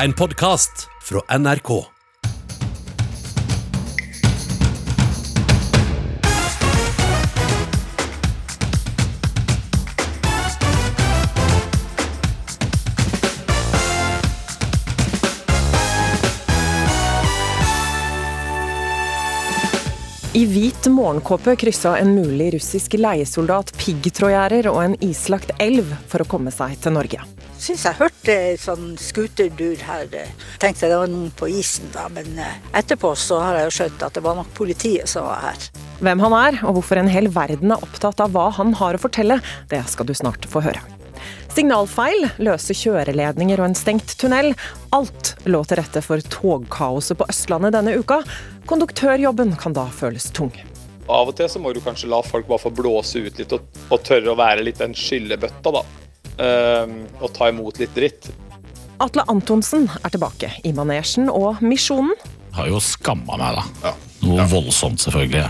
En podkast fra NRK. Morgenkåpe kryssa en mulig russisk leiesoldat piggtrådgjerder og en islagt elv for å komme seg til Norge. Syns jeg hørte sånn skuterdur her. Tenkte det var noen på isen da, men eh, etterpå så har jeg jo skjønt at det var nok politiet som var her. Hvem han er, og hvorfor en hel verden er opptatt av hva han har å fortelle, det skal du snart få høre. Signalfeil, løse kjøreledninger og en stengt tunnel. Alt lå til rette for togkaoset på Østlandet denne uka. Konduktørjobben kan da føles tung. Av og til så må du kanskje la folk bare få blåse ut litt og, og tørre å være litt den skyllebøtta, da. Um, og ta imot litt dritt. Atle Antonsen er tilbake i manesjen og Misjonen. Har jo skamma meg, da. Noe voldsomt, selvfølgelig.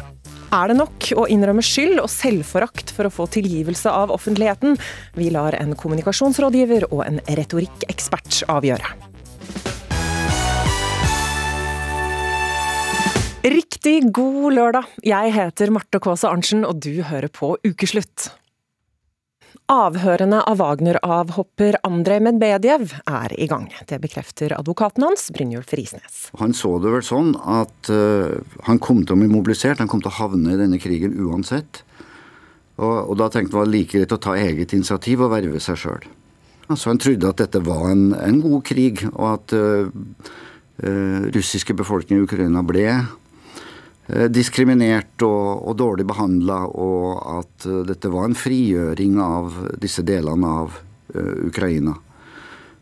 Er det nok å innrømme skyld og selvforakt for å få tilgivelse av offentligheten? Vi lar en kommunikasjonsrådgiver og en retorikkekspert avgjøre. Riktig god lørdag. Jeg heter Marte Kaase Arntzen, og du hører på Ukeslutt. Avhørene av Wagner-avhopper Andrej Medvedev er i gang. Det bekrefter advokaten hans, Brynjulf Risnes. Han så det vel sånn at uh, han kom til å bli mobilisert, han kom til å havne i denne krigen uansett. Og, og da tenkte han var like greit å ta eget initiativ og verve seg sjøl. Så han trodde at dette var en, en god krig, og at uh, uh, russiske befolkning i Ukraina ble diskriminert og, og dårlig behandla, og at uh, dette var en frigjøring av disse delene av uh, Ukraina.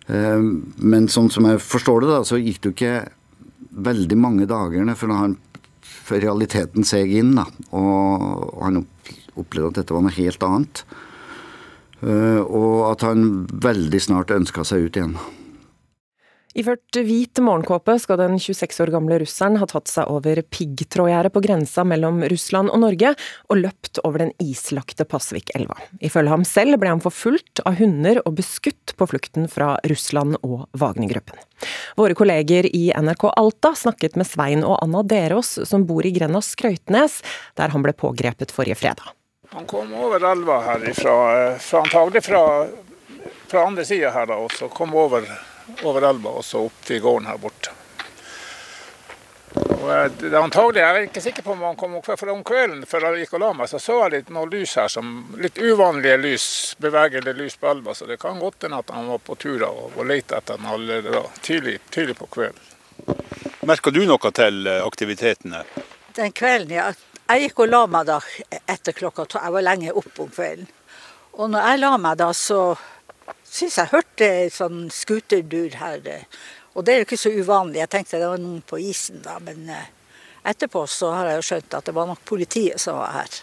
Men sånn som jeg forstår det, da, så gikk det jo ikke veldig mange dagene før han realiteten seg inn, da, og han opplevde at dette var noe helt annet. og at han veldig snart ønska seg ut igjen. Iført hvit morgenkåpe skal den 26 år gamle russeren ha tatt seg over piggtrådgjerdet på grensa mellom Russland og Norge, og løpt over den islagte Pasvikelva. Ifølge ham selv ble han forfulgt av hunder og beskutt på flukten fra Russland og Wagner-gruppen. Våre kolleger i NRK Alta snakket med Svein og Anna Derås, som bor i grenda Skrøytnes, der han ble pågrepet forrige fredag. Han kom over elva herifra, eh, antagelig fra, fra andre sida her, da, og så kom over over elva og så opp til gården her borte. Og det er antagelig, Jeg er ikke sikker på om han kom for om kvelden før jeg gikk og la meg, så så jeg litt noe lys her, som litt uvanlige lys, bevegende lys på elva. Så det kan godt hende at han var på tur og, og lette etter den allerede da, tidlig, tidlig på kvelden. Merka du noe til aktiviteten aktivitetene? Den kvelden, ja. Jeg gikk og la meg da etter klokka to. Jeg var lenge oppe om kvelden. Og når jeg la meg da, så syns jeg hørte sånn skuterdur her. Og det er jo ikke så uvanlig. Jeg tenkte det var noen på isen da, men eh, etterpå så har jeg jo skjønt at det var nok politiet som var her.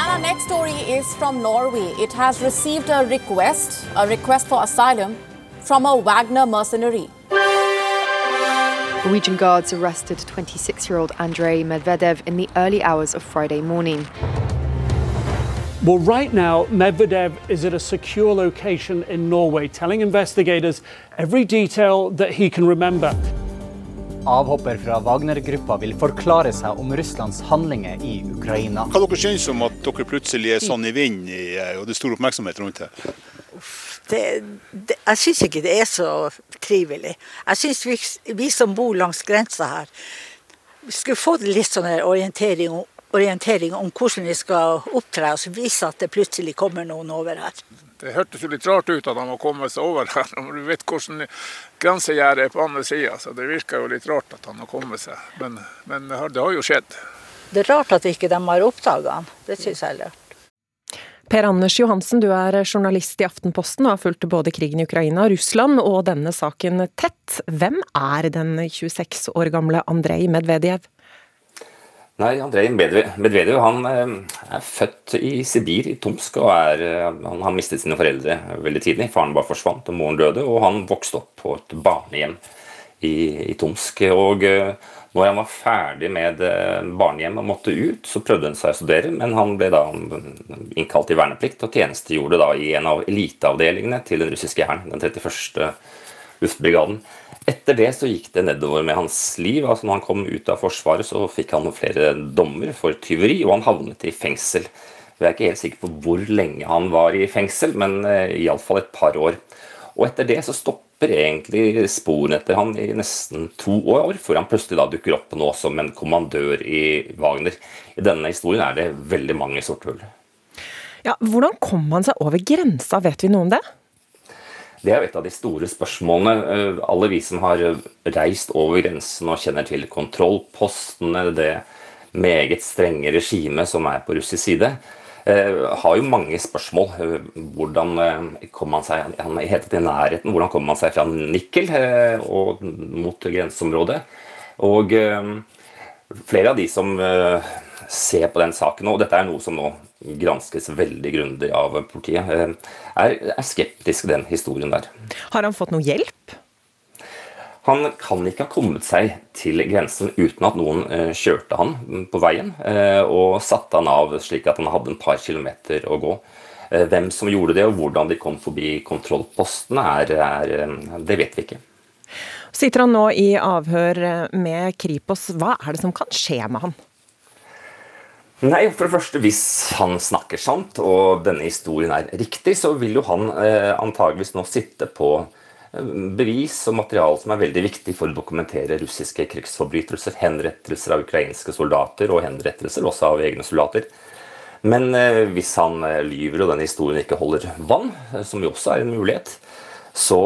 And our next story is from Norway. It has received a request, a request for asylum, from a Wagner mercenary. Norwegian guards arrested 26 year old Andrei Medvedev in the early hours of Friday morning. Well, right now, Medvedev is at a secure location in Norway, telling investigators every detail that he can remember. Avhopper fra Wagner-gruppa vil forklare seg om Russlands handlinger i Ukraina. Hva dere synes om at dere plutselig er sånn i vind og det er stor oppmerksomhet rundt det? det, det jeg syns ikke det er så trivelig. Jeg syns vi, vi, som bor langs grensa her, skulle få litt sånn orientering om orientering om hvordan vi skal opptre, og vise at det plutselig kommer noen over her. Det hørtes jo litt rart ut at han må komme seg over her, når du vet hvordan grensegjerdet er på andre sida. Så det virker jo litt rart at han har kommet seg, men, men det, har, det, har, jo skjedd. Det er rart at ikke de har oppdaga han. Det syns jeg er rart. Per Anders Johansen, du er journalist i Aftenposten og har fulgt både krigen i Ukraina, Russland og denne saken tett. Hvem er den 26 år gamle Andrej Medvedev? Nei, Andrej Medvedev han eh, er født i Sibir, i Tomsk. og er, eh, Han har mistet sine foreldre veldig tidlig. Faren bare forsvant, og moren døde. Og han vokste opp på et barnehjem i, i Tomsk. Og eh, når han var ferdig med barnehjem og måtte ut, så prøvde han seg å studere, men han ble da innkalt til verneplikt og tjenestegjorde da i en av eliteavdelingene til den russiske hæren, den 31. luftbrigaden. Etter det så gikk det nedover med hans liv. altså Når han kom ut av Forsvaret, så fikk han flere dommer for tyveri, og han havnet i fengsel. Vi er ikke helt sikre på hvor lenge han var i fengsel, men uh, iallfall et par år. Og etter det så stopper egentlig sporene etter han i nesten to år, før han plutselig da dukker opp nå som en kommandør i Wagner. I denne historien er det veldig mange sorte hull. Ja, hvordan kom han seg over grensa, vet vi noe om det? Det er jo et av de store spørsmålene. Eh, alle vi som har reist over grensen og kjenner til kontrollpostene, det meget strenge regimet som er på russisk side, eh, har jo mange spørsmål. Eh, hvordan kom man seg han heter til nærheten, hvordan kom man seg fra Nikkel og mot grenseområdet? Og flere av de som ser på den saken, og dette er noe som nå granskes veldig grundig av politiet, eh, er, er skeptisk til den historien der. Har han fått noe hjelp? Han kan ikke ha kommet seg til grensen uten at noen eh, kjørte han på veien eh, og satte han av slik at han hadde en par kilometer å gå. Hvem som gjorde det og hvordan de kom forbi kontrollpostene, er, er, det vet vi ikke. Sitter han nå i avhør med Kripos, hva er det som kan skje med han? Nei, for det første, Hvis han snakker sant og denne historien er riktig, så vil jo han eh, antageligvis nå sitte på eh, bevis og materiale som er veldig viktig for å dokumentere russiske krigsforbrytelser, henrettelser av ukrainske soldater og henrettelser også av egne soldater. Men eh, hvis han eh, lyver og denne historien ikke holder vann, eh, som jo også er en mulighet, så,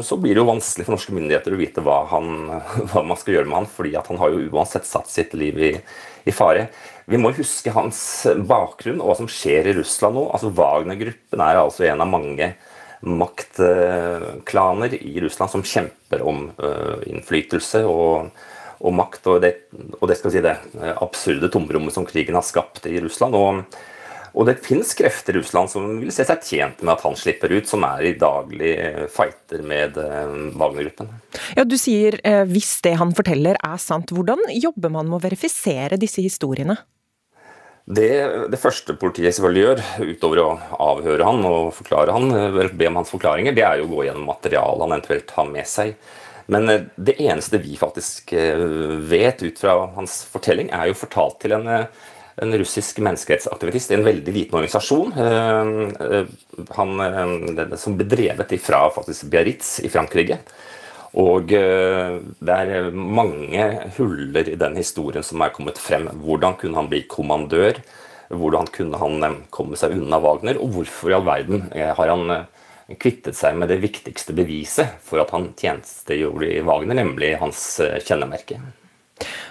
så, blir det jo vanskelig for norske myndigheter å vite hva, han, hva, man skal gjøre med han, fordi han har jo uansett satt sitt liv i, i fare. Vi må huske hans bakgrunn og hva som skjer i Russland nå. Altså Wagner-gruppen er altså en av mange maktklaner i Russland som kjemper om øh, innflytelse og, og makt. Og det, og det, si det absurde tomrommet som krigen har skapt i Russland. og og det finnes krefter i Russland som vil se seg tjent med at han slipper ut, som er i daglig fighter med øh, Wagner-gruppen. Ja, Du sier eh, hvis det han forteller er sant. Hvordan jobber man med å verifisere disse historiene? Det, det, første politiet selvfølgelig gjør, utover å avhøre han og forklare han, be om hans forklaringer, det er jo å gå gjennom materialet han eventuelt har med seg. Men eh, det eneste vi faktisk eh, vet ut fra hans fortelling, er jo fortalt til en, eh, en russisk menneskerettsaktivist i en veldig liten organisasjon. Han, som ble drevet ifra faktisk Biarritz i Frankrike. Og eh, det er mange huller i den historien som er kommet frem. Hvordan kunne han bli kommandør? Hvordan kunne han eh, komme seg unna Wagner? Og hvorfor i all verden eh, har han kvittet seg med det viktigste beviset for at han tjenestegjorde i Wagner, nemlig hans kjennemerke?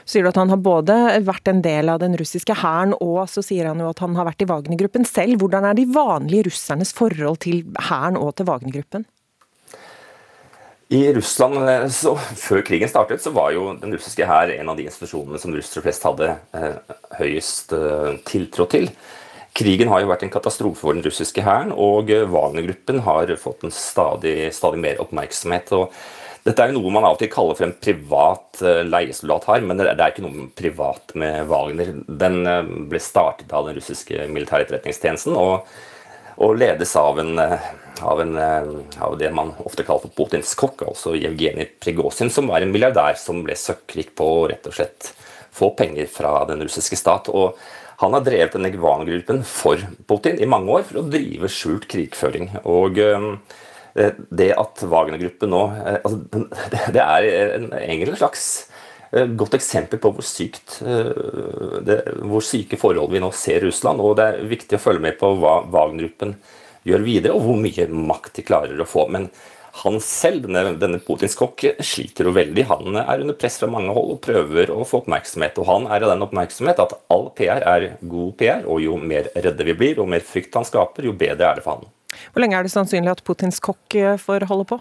Sier du at han har både vært en del av den russiske hæren, og så sier han jo at han har vært i Wagner-gruppen selv. Hvordan er de vanlige russernes forhold til hæren og til Wagner-gruppen? I Russland, eh, så, Før krigen startet, så var jo den russiske hær en av de institusjonene som russere flest hadde eh, høyest eh, tiltro til. Krigen har jo vært en katastrofe for den russiske hæren, og eh, Wagner-gruppen har fått en stadig, stadig, mer oppmerksomhet. og Dette er jo noe man til kaller for en privat eh, leiesoldat her, men det er, ikke noe privat med Wagner. Den eh, ble startet av den russiske militæretterretningstjenesten og, og ledes av en av, en, eh, av, det man ofte kaller for Putins kokk, altså Jevgenij Prigozjin, som var en milliardær som ble søkkrik på å rett og slett få penger fra den russiske stat. og han har drevet denne Gvan-gruppen for Putin i mange år for å drive skjult krigføring. Og eh, det at Wagner-gruppen nå eh, altså, Det er en, egentlig en slags godt eksempel på hvor, sykt, det, hvor syke forhold vi nå ser i Russland. Og det er viktig å følge med på hva Wagner-gruppen gjør videre, og hvor mye makt de klarer å få. Men han selv, denne, denne Putins kokk, sliter jo veldig. Han er under press fra mange hold og prøver å få oppmerksomhet. Og han er av den oppmerksomhet at all PR er god PR, og jo mer redde vi blir, og mer frykt han skaper, jo bedre er det for han. Hvor lenge er det sannsynlig at Putins kokk eh, får holde på?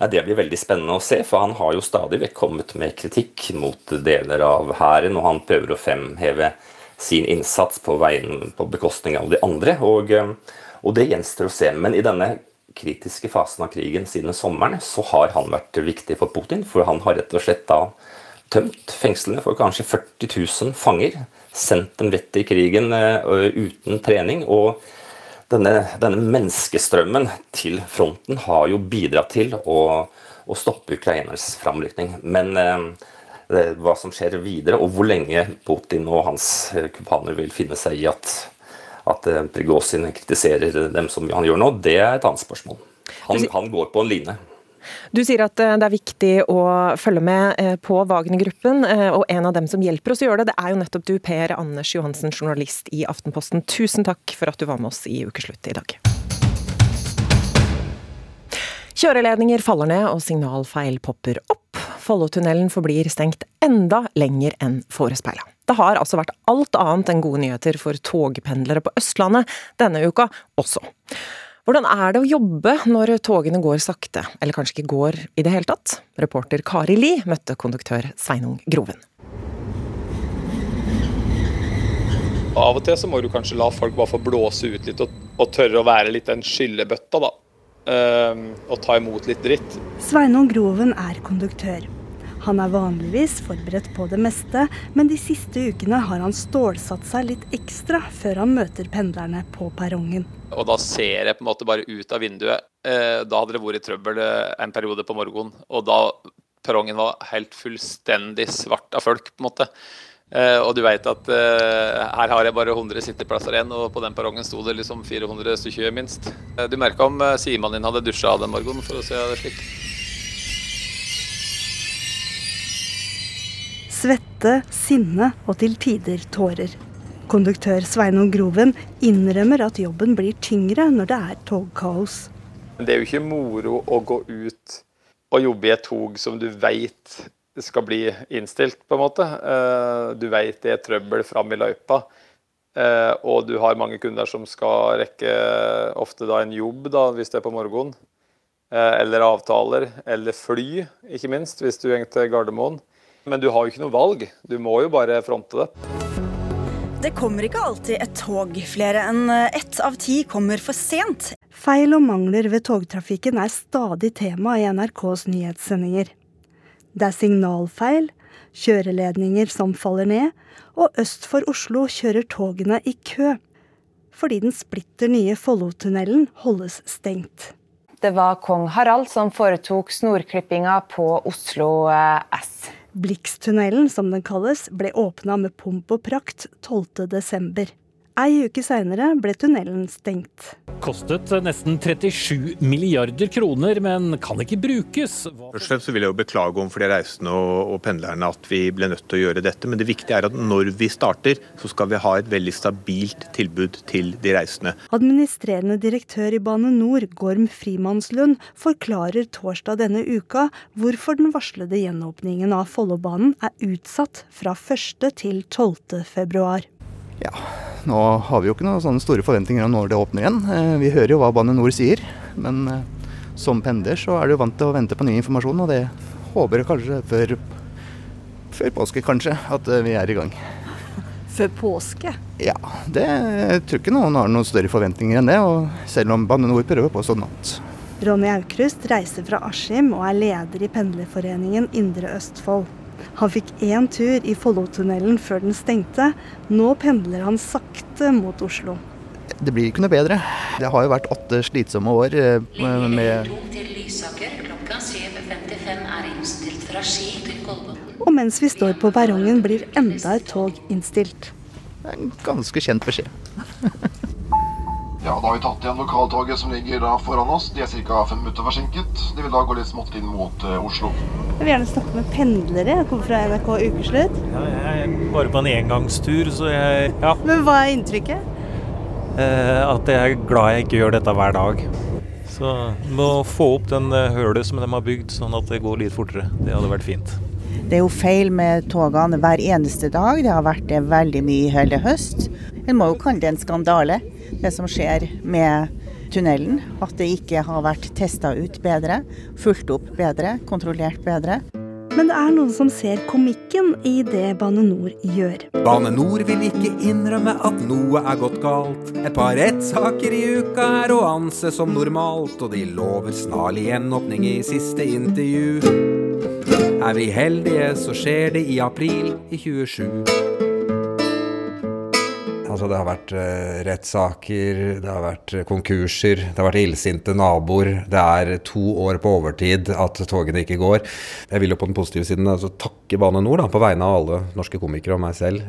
Ja, det blir veldig spennende å se, for han har jo stadig vekk kommet med kritikk mot deler av hæren, og han prøver å fremheve sin innsats på, veien, på bekostning av de andre. og eh, og det gjenstår å se. Men i denne kritiske fasen av krigen siden sommeren, så har han vært viktig for Putin. For han har rett og slett da tømt fengslene for kanskje 40 000 fanger. Sendt dem rett i krigen uh, uten trening. og denne, denne, menneskestrømmen til fronten har jo bidratt til å, å stoppe ukrainernes framrykning. Men eh, hva som skjer videre, og hvor lenge Putin og hans kumpaner vil finne seg i at, at eh, Prigozjin kritiserer dem som han gjør nå, det er et annet spørsmål. Han, han går på en line. Du sier at eh, det er viktig å følge med eh, på Wagner-gruppen, eh, og en av dem som hjelper oss å gjøre det, det er jo nettopp du, Per Anders Johansen, journalist i Aftenposten. Tusen takk for at du var med oss i Ukeslutt i dag. Kjøreledninger faller ned og signalfeil popper opp. Follotunnelen forblir stengt enda lenger enn forespeila. Det har altså vært alt annet enn gode nyheter for togpendlere på Østlandet denne uka også. Hvordan er det å jobbe når togene går sakte, eller kanskje ikke går i det hele tatt? Reporter Kari Li møtte konduktør Sveinung Groven. Av og til så må du kanskje la folk bare få blåse ut litt og, og tørre å være litt den skyllebøtta, da. Uh, og ta imot litt dritt. Sveinung Groven er konduktør. Han er vanligvis forberedt på det meste, men de siste ukene har han stålsatt seg litt ekstra før han møter pendlerne på perrongen. Og da ser jeg på en måte bare ut av vinduet. Eh, da hadde det vært trøbbel eh, en periode på morgenen. Og da perrongen var helt fullstendig svart av folk, på en måte. Eh, og du vet at her har jeg bare 100 sitteplasser igjen, og på den perrongen sto det liksom 400 stykker minst. du merka om sidemannen din hadde dusja den morgenen, for å si det slik. Svette, sinne og til tider tårer. Konduktør Sveinung Groven innrømmer at jobben blir tyngre når det er togkaos. Det er jo ikke moro å gå ut og jobbe i et tog som du veit skal bli innstilt, på en måte. Eh, du veit det er trøbbel fram i løypa. Eh, og du har mange kunder som skal rekke ofte da en jobb, da, hvis det er på morgenen. Eh, eller avtaler, eller fly, ikke minst, hvis du går til Gardermoen. Men du har jo ikke noe valg. Du må jo bare fronte det. Det kommer ikke alltid et tog. Flere enn ett av ti kommer for sent. Feil og mangler ved togtrafikken er stadig tema i NRKs nyhetssendinger. Det er signalfeil, kjøreledninger som faller ned, og øst for Oslo kjører togene i kø. Fordi den splitter nye Follotunnelen holdes stengt. Det var kong Harald som foretok snorklippinga på Oslo eh, S. Blixtunnelen, som den kalles, ble åpna med pomp og prakt 12.12. Ei uke seinere ble tunnelen stengt. Kostet nesten 37 milliarder kroner, men kan ikke brukes. Først og fremst vil jeg jo beklage overfor de reisende og, og, pendlerne at vi ble nødt til å gjøre dette. Men det viktige er at når vi starter, så skal vi ha et veldig stabilt tilbud til de reisende. Administrerende direktør i Bane NOR, Gorm Frimannslund, forklarer torsdag denne uka hvorfor den varslede gjenåpningen av Follobanen er utsatt fra 1. til 12. februar. Ja, nå har vi jo ikke noen sånne store forventninger om når det åpner igjen. Eh, vi hører jo hva Bane Nor sier, men eh, som pendler så er du vant til å vente på ny informasjon, og det håper jeg kanskje før, før påske, kanskje, at eh, vi er i gang. Før påske? Ja, det jeg tror ikke noen har noen større forventninger enn det. og Selv om Bane Nor prøver på sånn annet. Ronny Aukrust reiser fra Askim og er leder i pendlerforeningen Indre Østfold. Han fikk én tur i Follotunnelen før den stengte. Nå pendler han sakte mot Oslo. Det blir ikke noe bedre. Det har jo vært åtte slitsomme år eh, med Og mens vi står på perrongen, blir enda et tog innstilt. Det er en ganske kjent beskjed. Ja, Da har vi tatt igjen lokaltoget som ligger da foran oss. De er ca. fem minutter forsinket. De vil da gå litt smått inn mot uh, Oslo. Jeg vil gjerne snakke med pendlere. Jeg kommer fra NRK Ukeslutt. Ja, jeg er bare på en engangstur, så jeg ja. Men hva er inntrykket? Eh, at jeg er glad jeg ikke gjør dette hver dag. Så må få opp den eh, hølet som de har bygd, sånn at det går litt fortere. Det hadde vært fint. Det er jo feil med togene hver eneste dag. Det har vært det veldig mye i hele høst. En må jo kalle det en skandale det som skjer med tunnelen. At det ikke har vært testa ut bedre, fulgt opp bedre, kontrollert bedre. Men det er noen som ser komikken i det Bane Nor gjør. Bane Nor vil ikke innrømme at noe er gått galt. Et par rettssaker i uka er å anse som normalt, og de lover snarlig gjenåpning i siste intervju. Er vi heldige, så skjer det i april i 27. Altså Det har vært uh, rettssaker, det har vært konkurser, det har vært illsinte naboer. Det er to år på overtid at togene ikke går. Jeg vil jo på den positive siden altså, takke Bane Nor på vegne av alle norske komikere og meg selv.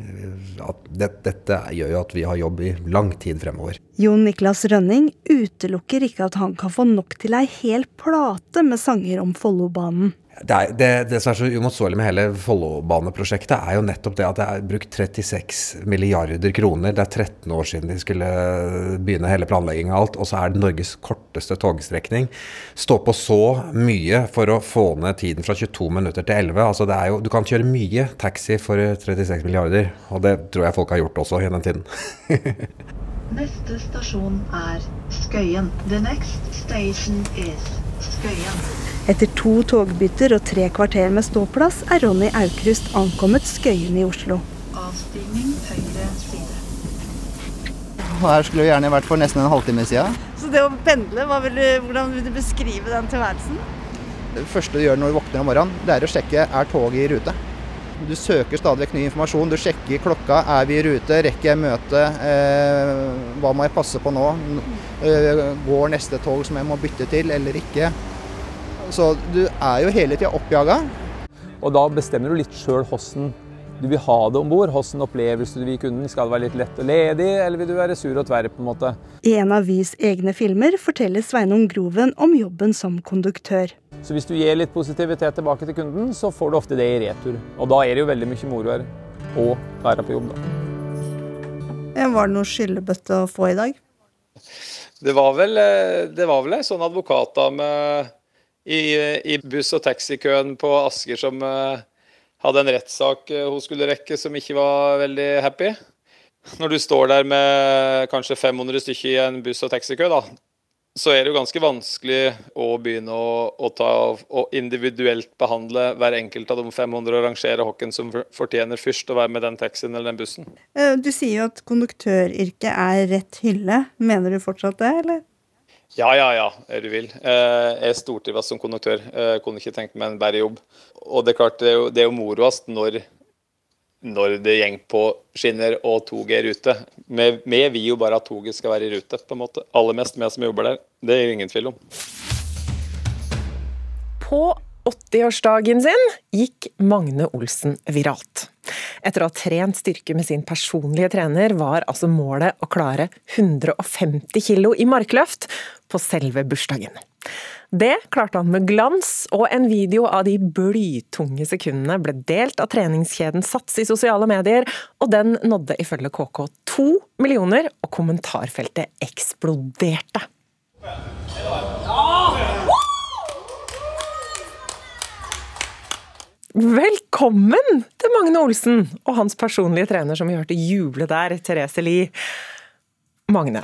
At det, dette gjør jo at vi har jobb i lang tid fremover. Jon Niklas Rønning utelukker ikke at han kan få nok til ei hel plate med sanger om Follobanen. Det, er, det, det, som er så uimotståelig med hele Follobaneprosjektet, er jo nettopp det at det er brukt 36 milliarder kroner. Det er 13 år siden de skulle begynne hele planleggingen og alt, og så er det Norges korteste togstrekning. Stå på så mye for å få ned tiden fra 22 minutter til 11. Altså det er jo, du kan kjøre mye taxi for 36 milliarder, og det tror jeg folk har gjort også i den tiden. Neste stasjon er Skøyen. The next station is. Etter to togbytter og tre kvarter med ståplass er Ronny Aukrust ankommet Skøyen i Oslo. Avstigning høyre side. Her skulle vi gjerne vært for nesten en halvtime siden. Så det å pendle, vil du, hvordan vil du beskrive den tilværelsen? Det første du gjør når du våkner om morgenen, det er å sjekke er toget i rute. Du søker stadig vekk ny informasjon. Du sjekker klokka. Er vi i rute? Rekker jeg møte? Eh, hva må jeg passe på nå? Eh, går neste tog som jeg må bytte til, eller ikke? Så du er jo hele tida oppjaga. Og da bestemmer du litt sjøl hvordan du vil ha det om bord. Hvilken opplevelse du vil kunden. Skal det være litt lett og ledig, eller vil du være sur og tverr? på en måte? I en av Vys egne filmer forteller Sveinung Groven om jobben som konduktør. Så hvis du gir litt positivitet tilbake til kunden, så får du ofte det i retur. Og da er det jo veldig mye moro her å være på jobb, da. Var det noe skyllebøtte å få i dag? Det var vel, eh, det var vel ei sånn advokatdame i, i buss- og taxikøen på Asker som uh, hadde en rettssak uh, hun skulle rekke, som ikke var veldig happy. Når du står der med kanskje 500 stykker i en buss- og taxikø, da, så er det jo ganske vanskelig å begynne å, å ta og individuelt behandle hver enkelt av de 500 og rangere hvem som fortjener først å være med den taxien eller den bussen. Eh, du sier jo at konduktøryrket er rett hylle. Mener du fortsatt det, eller? Ja, ja, ja, er du vil. Eh, jeg stortrives som konduktør. Jeg eh, kunne ikke tenkt meg en bedre jobb. Og det er klart, det er jo, jo moroast når, når det går på skinner og toget er. Vi, vi vil jo bare at toget skal være i rute, på en måte. Aller mest vi som jobber der. Det er det ingen tvil om. På 80-årsdagen sin gikk Magne Olsen viralt. Etter å ha trent styrke med sin personlige trener, var altså målet å klare 150 kilo i markløft på selve bursdagen. Det klarte han med glans, og en video av de blytunge sekundene ble delt av treningskjeden Sats i sosiale medier, og den nådde ifølge KK to millioner, og kommentarfeltet eksploderte. Velkommen til Magne Olsen og hans personlige trener, som vi hørte juble der, Therese Lie. Magne,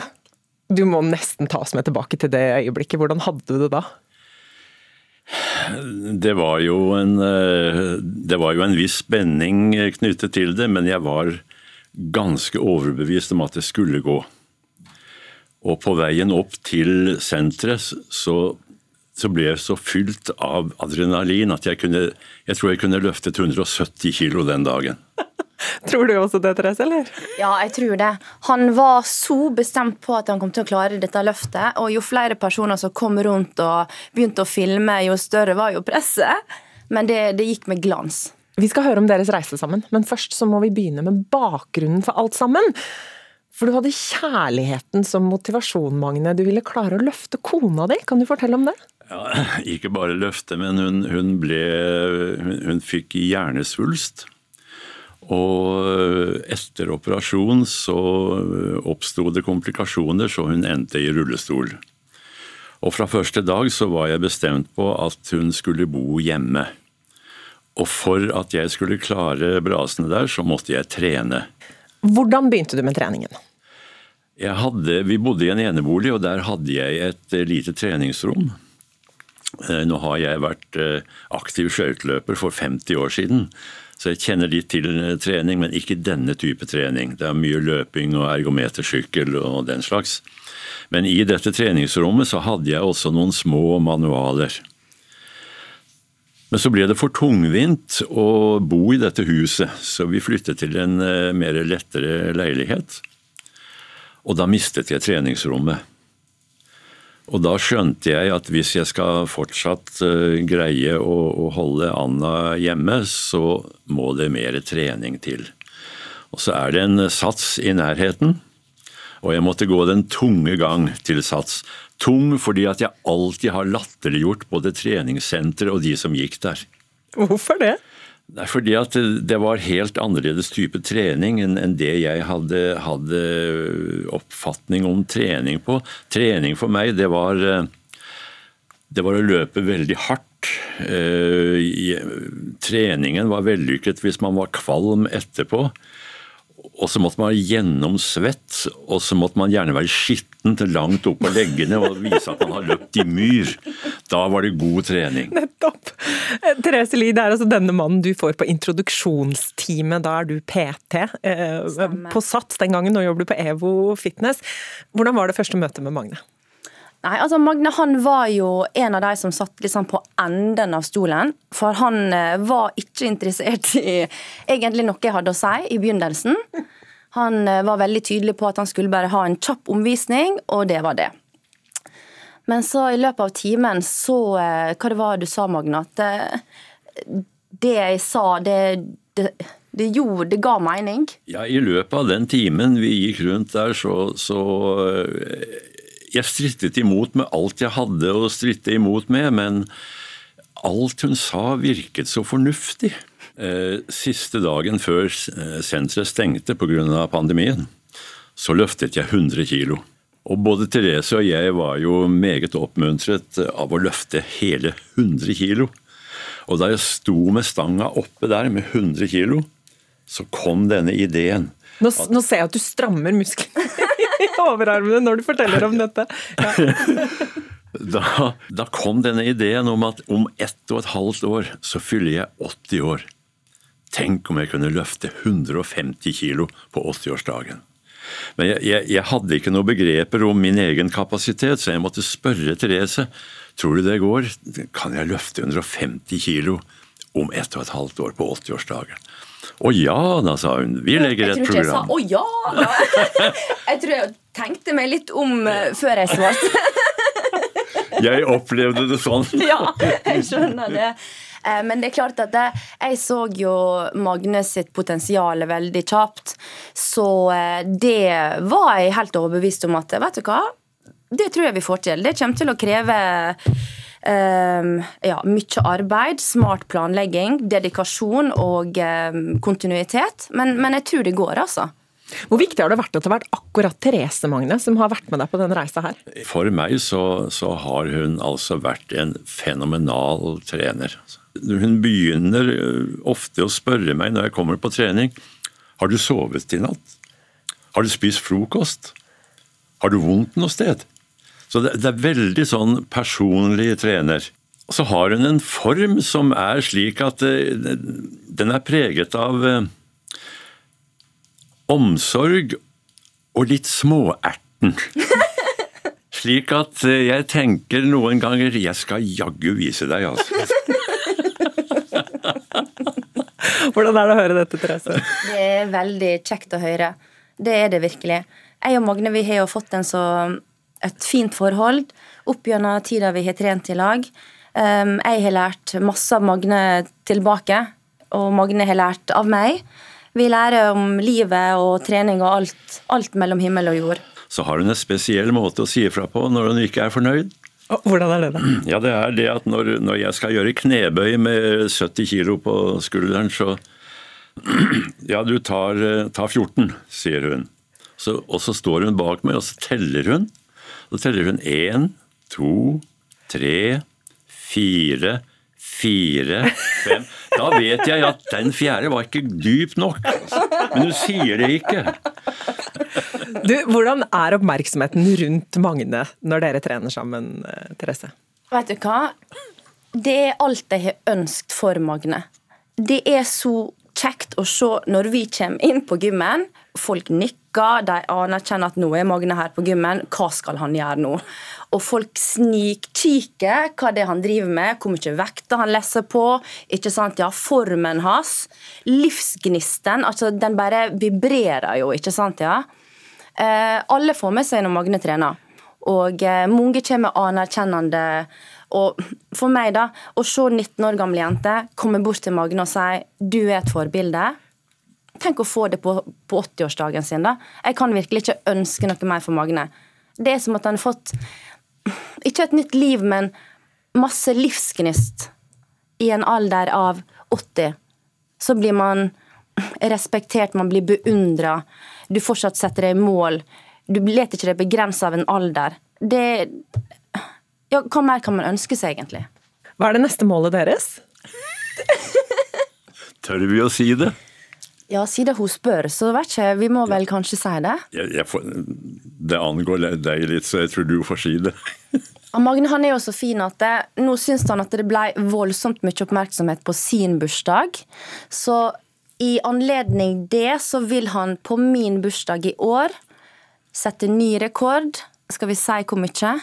du må nesten ta oss med tilbake til det øyeblikket. Hvordan hadde du det da? Det var jo en, eh, det var jo en viss spenning knyttet til det, men jeg var ganske overbevist om at det skulle gå. Og på veien opp til senteret så så ble jeg så fylt av adrenalin at jeg kunne Jeg tror jeg kunne løftet 170 kilo den dagen. Tror du også det, Therese? eller? Ja, jeg tror det. Han var så bestemt på at han kom til å klare dette løftet. Og jo flere personer som kom rundt og begynte å filme, jo større var jo presset. Men det, det gikk med glans. Vi skal høre om deres reise sammen, men først så må vi begynne med bakgrunnen for alt sammen. For du hadde kjærligheten som motivasjon, Magne. Du ville klare å løfte kona di. Kan du fortelle om det? Ja, ikke bare løfte, men hun, hun, ble, hun, hun fikk hjernesvulst. Og etter operasjon så oppsto det komplikasjoner, så hun endte i rullestol. Og fra første dag så var jeg bestemt på at hun skulle bo hjemme. Og for at jeg skulle klare brasene der, så måtte jeg trene. Hvordan begynte du med treningen? Hadde, vi bodde i en enebolig, og der hadde jeg et lite treningsrom. Eh, nå har jeg vært eh, aktiv skøyteløper for 50 år siden, så jeg kjenner litt til eh, trening, men ikke denne type trening. Det er mye løping og ergometersykkel og den slags. Men i dette treningsrommet så hadde jeg også noen små manualer. Men så ble det for tungvint å bo i dette huset, så vi flyttet til en mer lettere leilighet. Og da mistet jeg treningsrommet. Og da skjønte jeg at hvis jeg skal fortsatt uh, greie å, holde Anna hjemme, så må det mer trening til. Og så er det en sats i nærheten, og jeg måtte gå den tunge gang til sats. Tung fordi at jeg alltid har latterliggjort både treningssenter og de som gikk der. Hvorfor det? Er fordi at det var helt annerledes type trening enn det jeg hadde, hadde, oppfatning om trening på. Trening for meg, det var, det var å løpe veldig hardt. Eh, treningen var vellykket hvis man var kvalm etterpå. Og så måtte man være gjennomsvett, og så måtte man gjerne være skitten til langt opp på leggene og vise at man har løpt i myr. Da var det god trening. Nettopp. Eh, Therese Lie, det er altså denne mannen du får på introduksjonsteamet. Da er du PT eh, på SATS den gangen, nå jobber du på EVO Fitness. Hvordan var det første møtet med Magne? Nei, altså Magne han var jo en av de som satt liksom på enden av stolen. For han eh, var ikke interessert i egentlig noe jeg hadde å si i begynnelsen. Han eh, var veldig tydelig på at han skulle bare ha en kjapp omvisning, og det var det. Men så i løpet av timen så eh, Hva det var du sa, Magne? At det jeg sa, det, det det gjorde, det ga mening? Ja, I løpet av den timen vi gikk rundt der, så, så jeg strittet imot med alt jeg hadde å stritte imot med, men alt hun sa virket så fornuftig. Eh, siste dagen før eh, senteret stengte pga. pandemien, så løftet jeg 100 kilo. Og både Therese og jeg var jo meget oppmuntret av å løfte hele 100 kilo. Og da jeg sto med stanga oppe der med 100 kilo, så kom denne ideen. Nå, nå ser jeg at du strammer musklene overarmene når du forteller om dette. Ja. Da, da, kom denne ideen om at om ett og et halvt år så fyller jeg 80 år. Tenk om jeg kunne løfte 150 kilo på 80-årsdagen. Men jeg, jeg, jeg, hadde ikke noen begreper om min egen kapasitet, så jeg måtte spørre Therese tror du det går. Kan jeg løfte 150 kilo om ett og et halvt år på 80-årsdagen? Å ja da, sa hun. Vi legger et program. Jeg tror ikke jeg sa å ja da. Jeg tror jeg tenkte meg litt om uh, før jeg svarte. jeg opplevde det sånn. ja, jeg skjønner det. Eh, men det er klart at jeg så jo Magne sitt potensial veldig kjapt. Så eh, det var jeg helt overbevist om at vet du hva, det tror jeg vi får til. Det kommer til å kreve Um, ja, mye arbeid, smart planlegging, dedikasjon og um, kontinuitet. Men, men, jeg tror det går, altså. Hvor viktig har det vært at det har vært akkurat Therese Magne som har vært med deg på denne reisa her? For meg så, så har hun altså vært en fenomenal trener. Hun begynner eh, ofte å spørre meg når jeg kommer på trening har du sovet i natt? Har du spist frokost? Har du vondt noe sted? Så det, det er veldig sånn personlig trener. Så har hun en form som er slik at eh, den er preget av eh, omsorg og litt småerten. Slik at eh, jeg tenker noen ganger jeg skal jaggu vise deg, altså. Hvordan er det å høre dette, Therese? Det er veldig kjekt å høre. Det er det virkelig. Jeg og Magne vi har jo fått en så et fint forhold opp gjennom tida vi har trent i lag. Um, jeg har lært masse av Magne tilbake, og Magne har lært av meg. Vi lærer om livet og trening og alt, alt mellom himmel og jord. Så har hun en spesiell måte å si ifra på når hun ikke er fornøyd. Hvordan er det, da? Ja, Det er det at når, når jeg skal gjøre knebøy med 70 kilo på skulderen, så Ja, du tar, tar 14, sier hun. Så, og så står hun bak meg, og så teller hun. Så teller hun én, to, tre, fire, fire, fem Da vet jeg at den fjerde var ikke dyp nok. Men hun sier det ikke. Du, hvordan er oppmerksomheten rundt Magne når dere trener sammen, eh, Therese? Vet du hva? Det er alt jeg har ønsket for Magne. Det er så kjekt å se når vi kommer inn på gymmen. Folk nikker, de anerkjenner at nå er Magne her på gymmen. Hva skal han gjøre nå? Og folk snikkikker hva det er han driver med, hvor mye vekter han leser på. ikke sant, ja, Formen hans. Livsgnisten. altså Den bare vibrerer jo, ikke sant? ja. Eh, alle får med seg når Magne trener. Og eh, mange kommer anerkjennende. Og for meg, da, å se 19 år gamle jenter komme bort til Magne og si du er et forbilde. Tenk å få det på, på 80-årsdagen sin. da. Jeg kan virkelig ikke ønske noe mer for Magne. Det er som at han har fått ikke et nytt liv, men masse livsgnist i en alder av 80. Så blir man respektert, man blir beundra. Du fortsatt setter deg i mål. Du lar ikke deg begrense av en alder. Det ja, Hva mer kan man ønske seg, egentlig? Hva er det neste målet deres? Tør vi å si det? Ja, siden hun spør, så vet ikke Vi må vel kanskje si det? Jeg, jeg får, det angår deg litt, så jeg tror du får si det. Magne han er jo så fin at det, nå syns han at det ble voldsomt mye oppmerksomhet på sin bursdag. Så i anledning det så vil han på min bursdag i år sette ny rekord. Skal vi si hvor mye?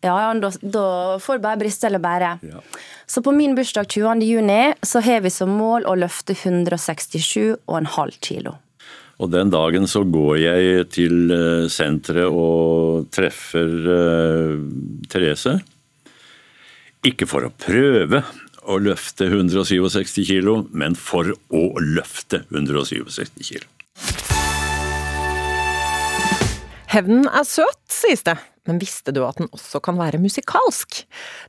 Ja, ja, da, da får det bare briste eller bære. Ja. Så på min bursdag 20. juni så har vi som mål å løfte 167,5 kilo. Og den dagen så går jeg til eh, senteret og treffer uh, Therese. Ikke for å prøve å løfte 167 kilo, men for å løfte 167 kilo. Hevnen er søt, sies det. Men visste du at den også kan være musikalsk?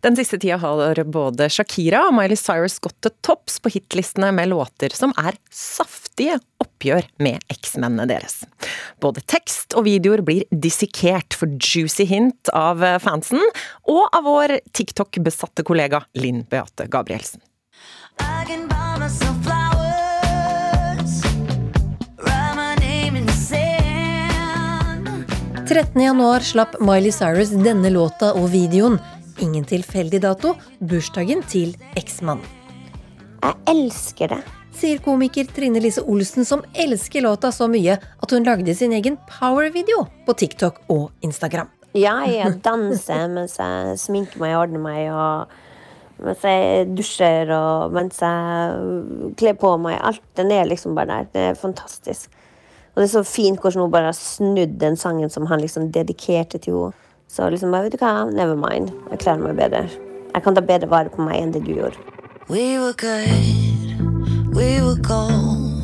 Den siste tida har både Shakira og Miley Cyrus gått til topps på hitlistene med låter som er saftige oppgjør med eksmennene deres. Både tekst og videoer blir dissekert for juicy hint av fansen, og av vår TikTok-besatte kollega Linn Beate Gabrielsen. I can buy myself 13.1 slapp Miley Cyrus denne låta og videoen. Ingen tilfeldig dato. Bursdagen til eksmannen. Jeg elsker det. Sier komiker Trine Lise Olsen, som elsker låta så mye at hun lagde sin egen power-video på TikTok og Instagram. Ja, jeg danser mens jeg sminker meg og ordner meg. og mens jeg dusjer og mens jeg kler på meg. Alt den er liksom bare der. Det er fantastisk. Og det er så fint hvordan hun bare har snudd den sangen som han liksom dedikerte til henne. Så liksom bare, vet du hva, never mind. Jeg klarer meg bedre. Jeg kan ta bedre vare på meg enn det du gjorde. We were good, we were gold.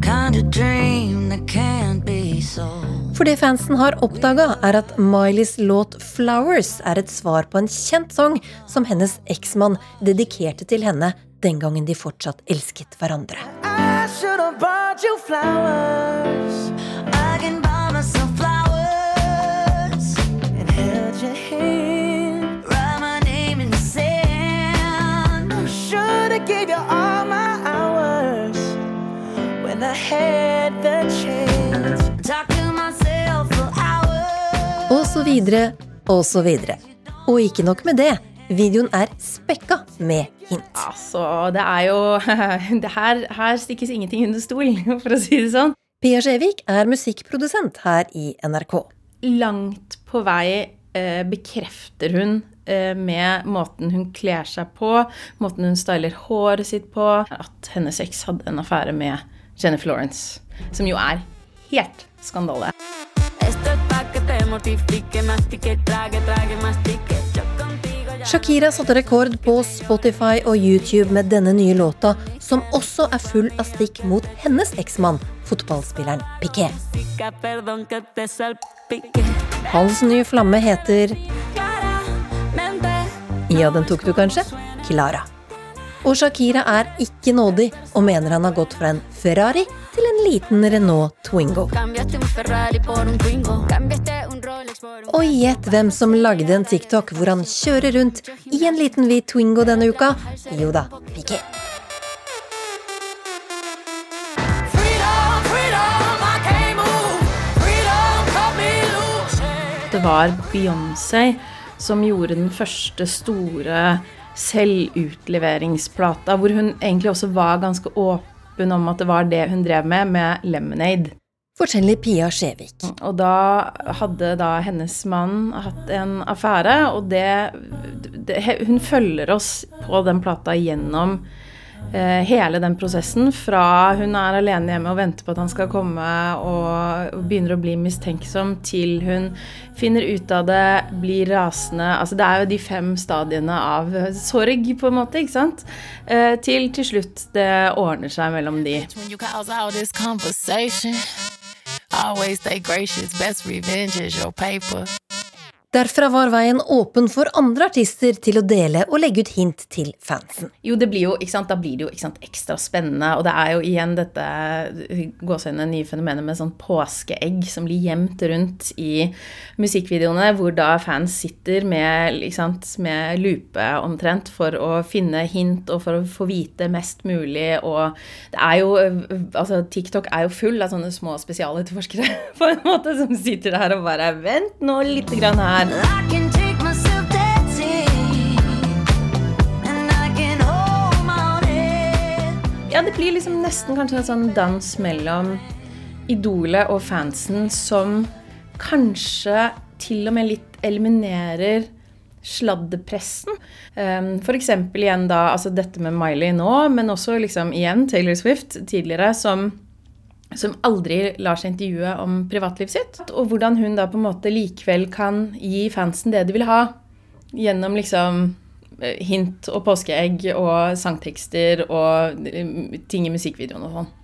Kind of dream that can't be sold. For det fansen har oppdaga, er at Mileys låt 'Flowers' er et svar på en kjent sang som hennes eksmann dedikerte til henne den gangen de fortsatt elsket hverandre. I bought you flowers. I can buy myself flowers and held your hand. Write my name in the sand. Should have gave you all my hours when I had the chance. Talk to myself for hours. Og så videre, og så videre. Og ikke nok med det. Videoen er spekka med hint. Altså, det er jo det her, her stikkes ingenting under stol, for å si det sånn. Pia Skjevik er musikkprodusent her i NRK. Langt på vei eh, bekrefter hun eh, med måten hun kler seg på, måten hun styler håret sitt på, at hennes eks hadde en affære med Jennifer Lawrence. Som jo er helt skandale. Esto es pa que te mortifique, mastique, trague, trague, mastique. Shakira satte rekord på Spotify og YouTube med denne nye låta, som også er full av stikk mot hennes eksmann, fotballspilleren Piqué. Hans nye flamme heter Ja, den tok du kanskje? Klara. Og Shakira er ikke nådig og mener han har gått fra en Ferrari til en liten Renault Twingo. Og gjett hvem som lagde en TikTok hvor han kjører rundt i en liten hvit Twingo denne uka? Jo da, Vicky! Det var Beyoncé som gjorde den første store selvutleveringsplata, hvor hun egentlig også var ganske åpen om at det var det hun drev med, med Lemonade. Forteller Pia Skjevik. Og da hadde da hennes mann hatt en affære, og det, det Hun følger oss på den plata gjennom hele den prosessen fra hun er alene hjemme og venter på at han skal komme og begynner å bli mistenksom, til hun finner ut av det, blir rasende Altså det er jo de fem stadiene av sorg, på en måte, ikke sant? Eh, til til slutt det ordner seg mellom de. Always stay gracious, best revenge is your paper. Derfra var veien åpen for andre artister til å dele og legge ut hint til fansen. Jo, det blir jo, ikke sant, Da blir det jo ikke sant, ekstra spennende. Og det er jo igjen dette gåsehudene nye fenomenet med sånn påskeegg som blir gjemt rundt i musikkvideoene, hvor da fans sitter med, sant, med lupe omtrent for å finne hint og for å få vite mest mulig. Og det er jo Altså, TikTok er jo full av sånne små spesialetterforskere på en måte som sitter der og bare Vent nå lite grann her her. Ja, det blir liksom nesten kanskje en sånn dans mellom idolet og fansen som kanskje til og med litt eliminerer sladdepressen. Um, F.eks. igjen da altså dette med Miley nå, men også liksom igjen Taylor Swift tidligere, som som aldri lar seg intervjue om privatlivet sitt. Og hvordan hun da på en måte likevel kan gi fansen det de vil ha. Gjennom liksom eh, hint og påskeegg og sangtekster og eh, ting i musikkvideoen og sånn.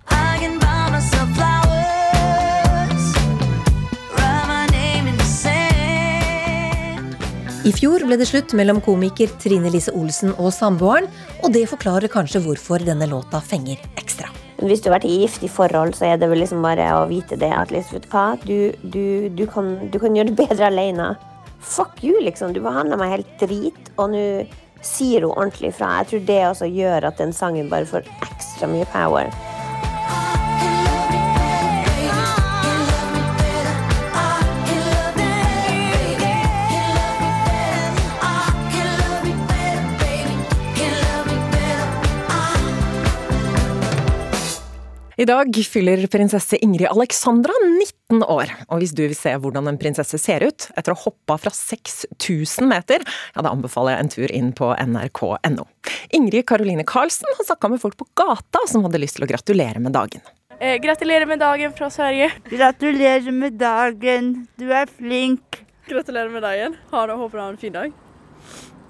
I fjor ble det slutt mellom komiker Trine Lise Olsen og samboeren, og det forklarer kanskje hvorfor denne låta fenger ekstra. Hvis du har vært i giftig forhold, så er det vel liksom bare å vite det at liksom, du du, du, kan, du kan gjøre det bedre alene. Fuck you, liksom. Du behandler meg helt drit, og nå sier hun ordentlig fra. Jeg tror det også gjør at den sangen bare får ekstra mye power. I dag fyller prinsesse Ingrid Alexandra 19 år, og hvis du vil se hvordan en prinsesse ser ut etter å ha hoppa fra 6000 meter, ja da anbefaler jeg en tur inn på nrk.no. Ingrid Karoline Karlsen har snakka med folk på gata som hadde lyst til å gratulere med dagen. Eh, gratulerer med dagen fra Sverige. Gratulerer med dagen, du er flink. Gratulerer med dagen. Ha det, håper du har en fin dag.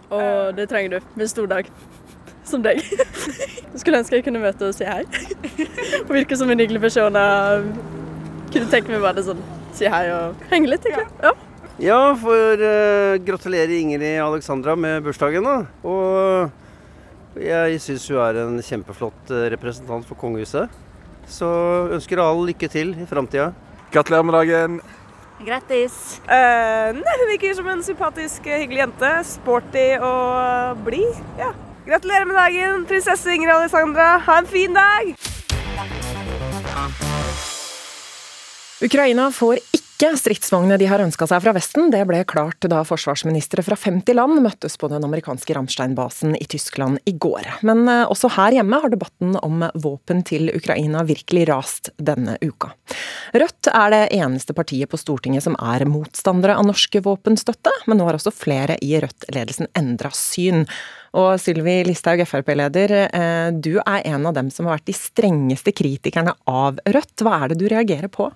Og det trenger du med stor dag som deg. Jeg skulle ønske jeg kunne møte og si hei. Og virke som en hyggelig person. Kunne tenke meg bare sånn si hei og henge litt, egentlig. Ja. Ja, for uh, gratulerer Ingrid Alexandra med bursdagen. da. Og jeg syns hun er en kjempeflott eh, representant for kongehuset. Så ønsker all lykke til i framtida. Gratulerer med dagen. Grattis. Uh, nei, hun virker som en sympatisk, hyggelig jente. Sporty og blid. Ja. Gratulerer med dagen, prinsesse Ingrid Alexandra. Ha en fin dag! Ukraina får ikke stridsvognene de har ønska seg fra Vesten. Det ble klart da forsvarsministre fra 50 land møttes på den amerikanske Ramstein-basen i Tyskland i går. Men eh, også her hjemme har debatten om våpen til Ukraina virkelig rast denne uka. Rødt er det eneste partiet på Stortinget som er motstandere av norske våpenstøtte, men nå har også flere i Rødt-ledelsen endra syn. Og Sylvi Listhaug, Frp-leder, eh, du er en av dem som har vært de strengeste kritikerne av Rødt. Hva er det du reagerer på?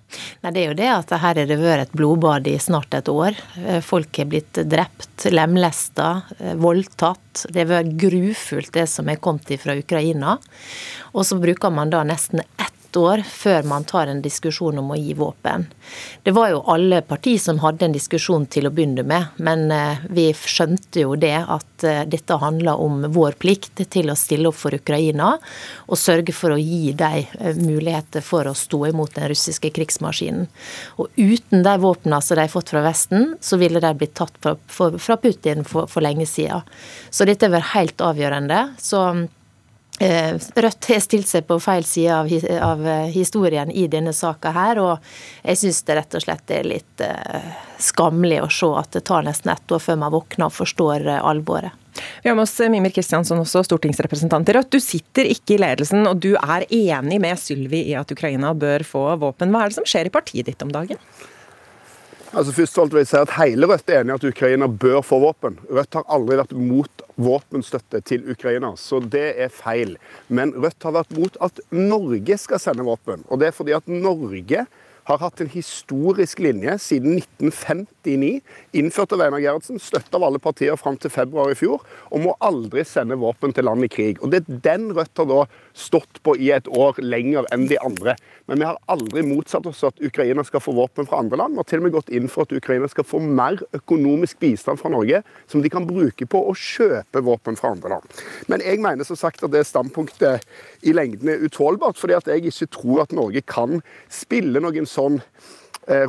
Nei, det er jo det at her har det vært et blodbad i snart et år. Eh, folk har blitt drept, lemlesta, eh, voldtatt. Det har vært grufullt det som er kommet fra Ukraina. Og så bruker man da nesten ett år før man tar en diskusjon om å gi våpen. Det var jo alle partier som hadde en diskusjon til å begynne med, men eh, vi skjønte jo det at eh, dette handla om vår plikt til å stille opp for Ukraina og sørge for å gi dem eh, muligheter for å stå imot den russiske krigsmaskinen. Og uten de våpnene som de har fått fra Vesten, så ville de blitt tatt fra Putin for, for lenge siden. Så dette vært helt avgjørende. Så Rødt har stilt seg på feil side av, av eh, historien i denne saka her, og jeg syns det rett og slett er litt uh, skammelig å se at det tar nesten ett år før man våkner og forstår uh, alvoret. Vi har med oss Mimir Kristiansson, også stortingsrepresentant i Rødt. Du sitter ikke i ledelsen, og du er enig med Sylvi i at Ukraina bør få våpen. Hva er det som skjer i partiet ditt om dagen? Altså først vil jeg si at Hele Rødt er enig i at Ukraina bør få våpen. Rødt har aldri vært mot våpenstøtte til Ukraina, så det er feil. Men Rødt har vært mot at Norge skal sende våpen. Og det er fordi at Norge har hatt en historisk linje siden 1959, innført av Einar Gerhardsen, støtta av alle partier fram til februar i fjor, om å aldri sende våpen til land i krig. Og Det er den Rødt har da stått på i et år lenger enn de andre. Men vi har aldri motsatt oss at Ukraina skal få våpen fra andre land. Vi har til og med gått inn for at Ukraina skal få mer økonomisk bistand fra Norge, som de kan bruke på å kjøpe våpen fra andre land. Men jeg mener som sagt at det standpunktet i lengden er utålbart, fordi at jeg ikke tror at Norge kan spille noen sånn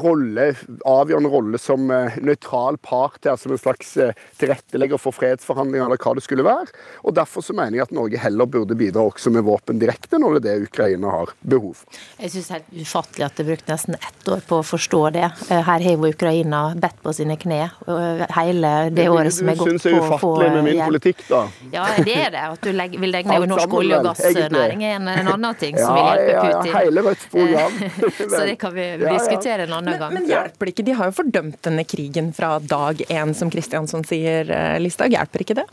rolle, avgjørende rolle som eh, nøytral part her, som en slags eh, tilrettelegger for fredsforhandlinger, eller hva det skulle være. Og Derfor så mener jeg at Norge heller burde bidra også med våpen direkte, når det er det Ukraina har behov for. Jeg syns det er helt ufattelig at det brukte nesten ett år på å forstå det. Eh, Her har jo Ukraina bedt på sine kne eh, hele det året som er gått på syns jeg Du er det er ufattelig med min hjelp. politikk, da. Ja, det er det. At du legger, vil legge ned norsk sammen, olje- og gassnæring er en, en annen ting som Ja, vil hjelpe ja, ja, Putin. hele Rødts program. Så det kan vi Ja, ja. diskutere en annen Men, gang. men hjelper ikke? De har jo fordømt denne krigen fra dag én, som Kristiansson sier, eh, Listhaug. Hjelper ikke det?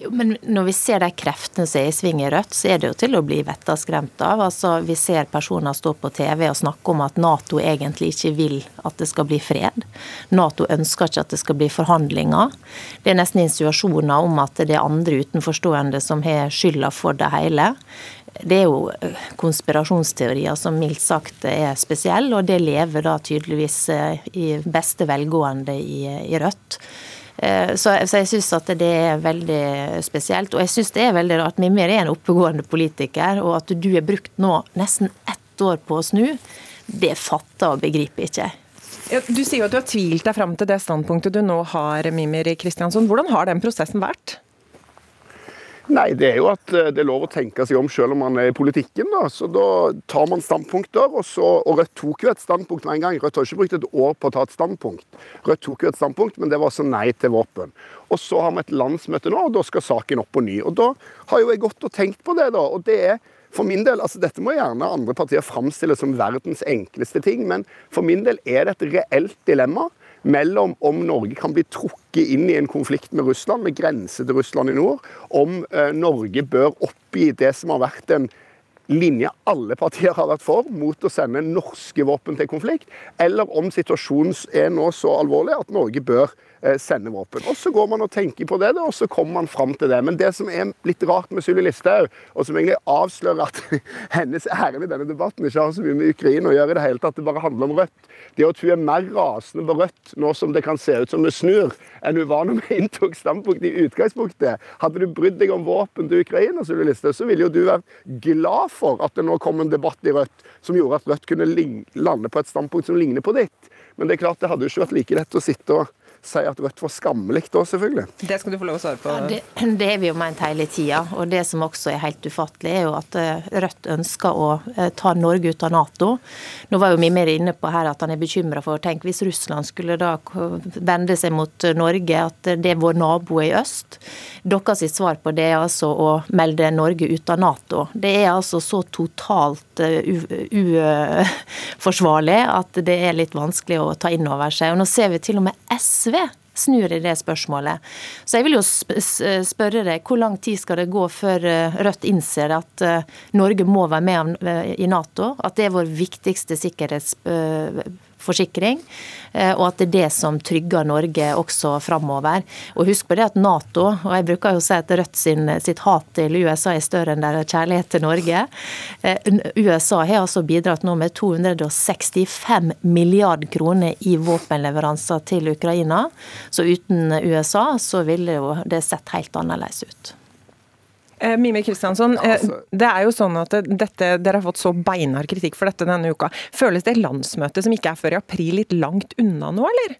Jo, men når vi ser de kreftene som er i sving i Rødt, så er det jo til å bli vettaskremt av. Altså, vi ser personer stå på TV og snakke om at Nato egentlig ikke vil at det skal bli fred. Nato ønsker ikke at det skal bli forhandlinger. Det er nesten insinuasjoner om at det er andre utenforstående som har skylda for det hele. Det er jo eh, konspirasjonsteorier som mildt sagt er spesielle, og det lever da tydeligvis eh, i beste velgående i, i Rødt. Eh, Så, så jeg syns at det er veldig spesielt. Og jeg syns det er veldig rart. Mimir er en oppegående politiker, og at du har brukt nå nesten ett år på å snu, det fatter og begriper ikke jeg. Du sier jo at du har tvilt deg fram til det standpunktet du nå har, Mimir Kristiansson. Hvordan har den prosessen vært? Nei, det er jo at eh, det er lov å tenke seg om selv om man er i politikken. da. Så da tar man standpunkter, og, så, og Rødt tok jo et standpunkt med en gang. Rødt har ikke brukt et år på å ta et standpunkt. Rødt tok jo et standpunkt, men det var også nei til våpen. Og så har vi et landsmøte nå, og da skal saken opp på ny. Og da har jo jeg gått og tenkt på det, da. Og det er for min del, altså Dette må gjerne andre partier framstille som verdens enkleste ting, men for min del er det et reelt dilemma mellom om Norge kan bli trukket inn i en konflikt med Russland, med grense til Russland i nord, om eh, Norge bør oppgi det som har vært en linje alle partier har vært for, mot å sende norske våpen til konflikt, eller om situasjonen er nå så alvorlig at Norge bør eh, sende våpen. Og Så går man og tenker på det, og så kommer man fram til det. Men det som er litt rart med Sylvi Listhaug, og som egentlig avslører at hennes ærend i denne debatten ikke har så mye med Ukraina å gjøre i det hele tatt, det bare handler om Rødt, det at hun er mer rasende på Rødt nå som det kan se ut som hun snur, enn hun var når vi inntok standpunkt i utgangspunktet. Hadde du brydd deg om våpen til Ukraina, Sylvi Listhaug, så ville jo du vært glad at det nå kom en debatt i Rødt som gjorde at Rødt kunne lande på et standpunkt som ligner på ditt. Men det er klart, det hadde jo ikke vært like lett å sitte og si at Rødt var skammelig da, selvfølgelig. Det skal du få lov å svare på. Det, det har vi jo ment hele tida. Og det som også er helt ufattelig, er jo at eh, Rødt ønsker å eh, ta Norge ut av Nato. Nå var jo Mimir inne på her at han er bekymra for Tenk hvis Russland skulle da vende seg mot Norge, at det er vår nabo i øst. Deres sitt svar på det er altså å melde Norge ut av Nato. Det er altså så totalt eh, uforsvarlig at det er litt vanskelig å ta inn over seg. Og nå ser vi til og med SV snur i det spørsmålet. Så jeg vil jo spørre deg, hvor lang tid skal det gå før eh, Rødt innser at eh, Norge må være med eh, i Nato, at det er vår viktigste sikkerhetsforsikring, eh, og at det er det som trygger Norge også framover. Og husk på det at Nato, og jeg bruker jo å si at Rødt sin, sitt hat til USA er større enn deres kjærlighet til Norge. Eh, USA har altså bidratt nå med 265 milliard kroner i våpenleveranser til Ukraina. Så uten USA så ville jo det sett helt annerledes ut. Eh, Mimir Kristiansson, eh, det er jo sånn at dette, dere har fått så beinhard kritikk for dette denne uka. Føles det landsmøtet som ikke er før i april litt langt unna nå, eller?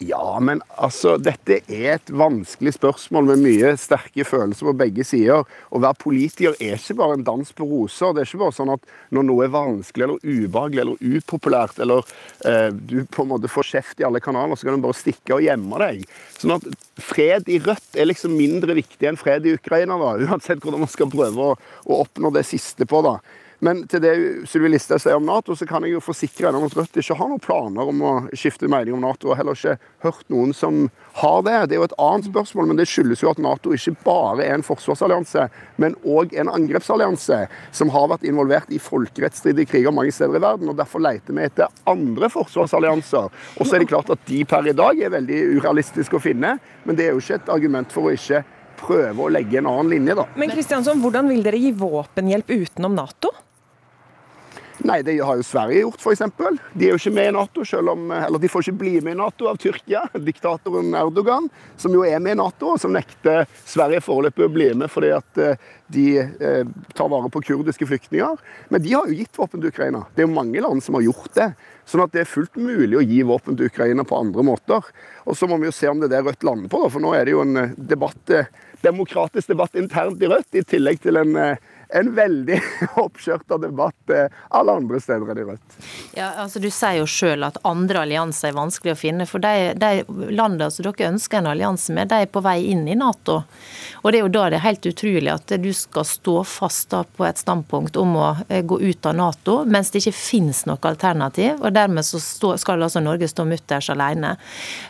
Ja, men altså, dette er et vanskelig spørsmål med mye sterke følelser på begge sider. Å være politiker er ikke bare en dans på roser. Det er ikke bare sånn at når noe er vanskelig eller ubehagelig eller upopulært, eller eh, du på en måte får kjeft i alle kanaler, så kan du bare stikke og gjemme deg. Sånn at fred i Rødt er liksom mindre viktig enn fred i Ukraina, da, uansett hvordan man skal prøve å, å oppnå det siste på. da. Men til det Sylvi Listhaug sier om Nato, så kan jeg jo forsikre henne om at Rødt ikke har noen planer om å skifte mening om Nato, og heller ikke hørt noen som har det. Det er jo et annet spørsmål, men det skyldes jo at Nato ikke bare er en forsvarsallianse, men òg en angrepsallianse som har vært involvert i folkerettsstridige kriger mange steder i verden. og Derfor leter vi etter andre forsvarsallianser. Og så er det klart at de per i dag er veldig urealistiske å finne, men det er jo ikke et argument for å ikke prøve å legge en annen linje, da. Men Kristiansson, hvordan vil dere gi våpenhjelp utenom Nato? Nei, det har jo Sverige gjort, f.eks. De er jo ikke med i Nato, selv om, eller de får ikke bli med i Nato av Tyrkia. Diktatoren Erdogan, som jo er med i Nato, og som nekter Sverige foreløpig å bli med fordi at eh, de eh, tar vare på kurdiske flyktninger. Men de har jo gitt våpen til Ukraina. Det er jo mange land som har gjort det. Sånn at det er fullt mulig å gi våpen til Ukraina på andre måter. Og så må vi jo se om det er det Rødt lander på, for nå er det jo en eh, debatt, demokratisk debatt internt i Rødt, i tillegg til en en veldig oppskjørta debatt eh, alle andre steder enn i Rødt. Ja, altså Du sier jo selv at andre allianser er vanskelig å finne. For de, de landene som dere ønsker en allianse med, de er på vei inn i Nato. Og det er jo da det er helt utrolig at du skal stå fast da på et standpunkt om å eh, gå ut av Nato, mens det ikke finnes noe alternativ. Og dermed så skal altså Norge stå mutters alene.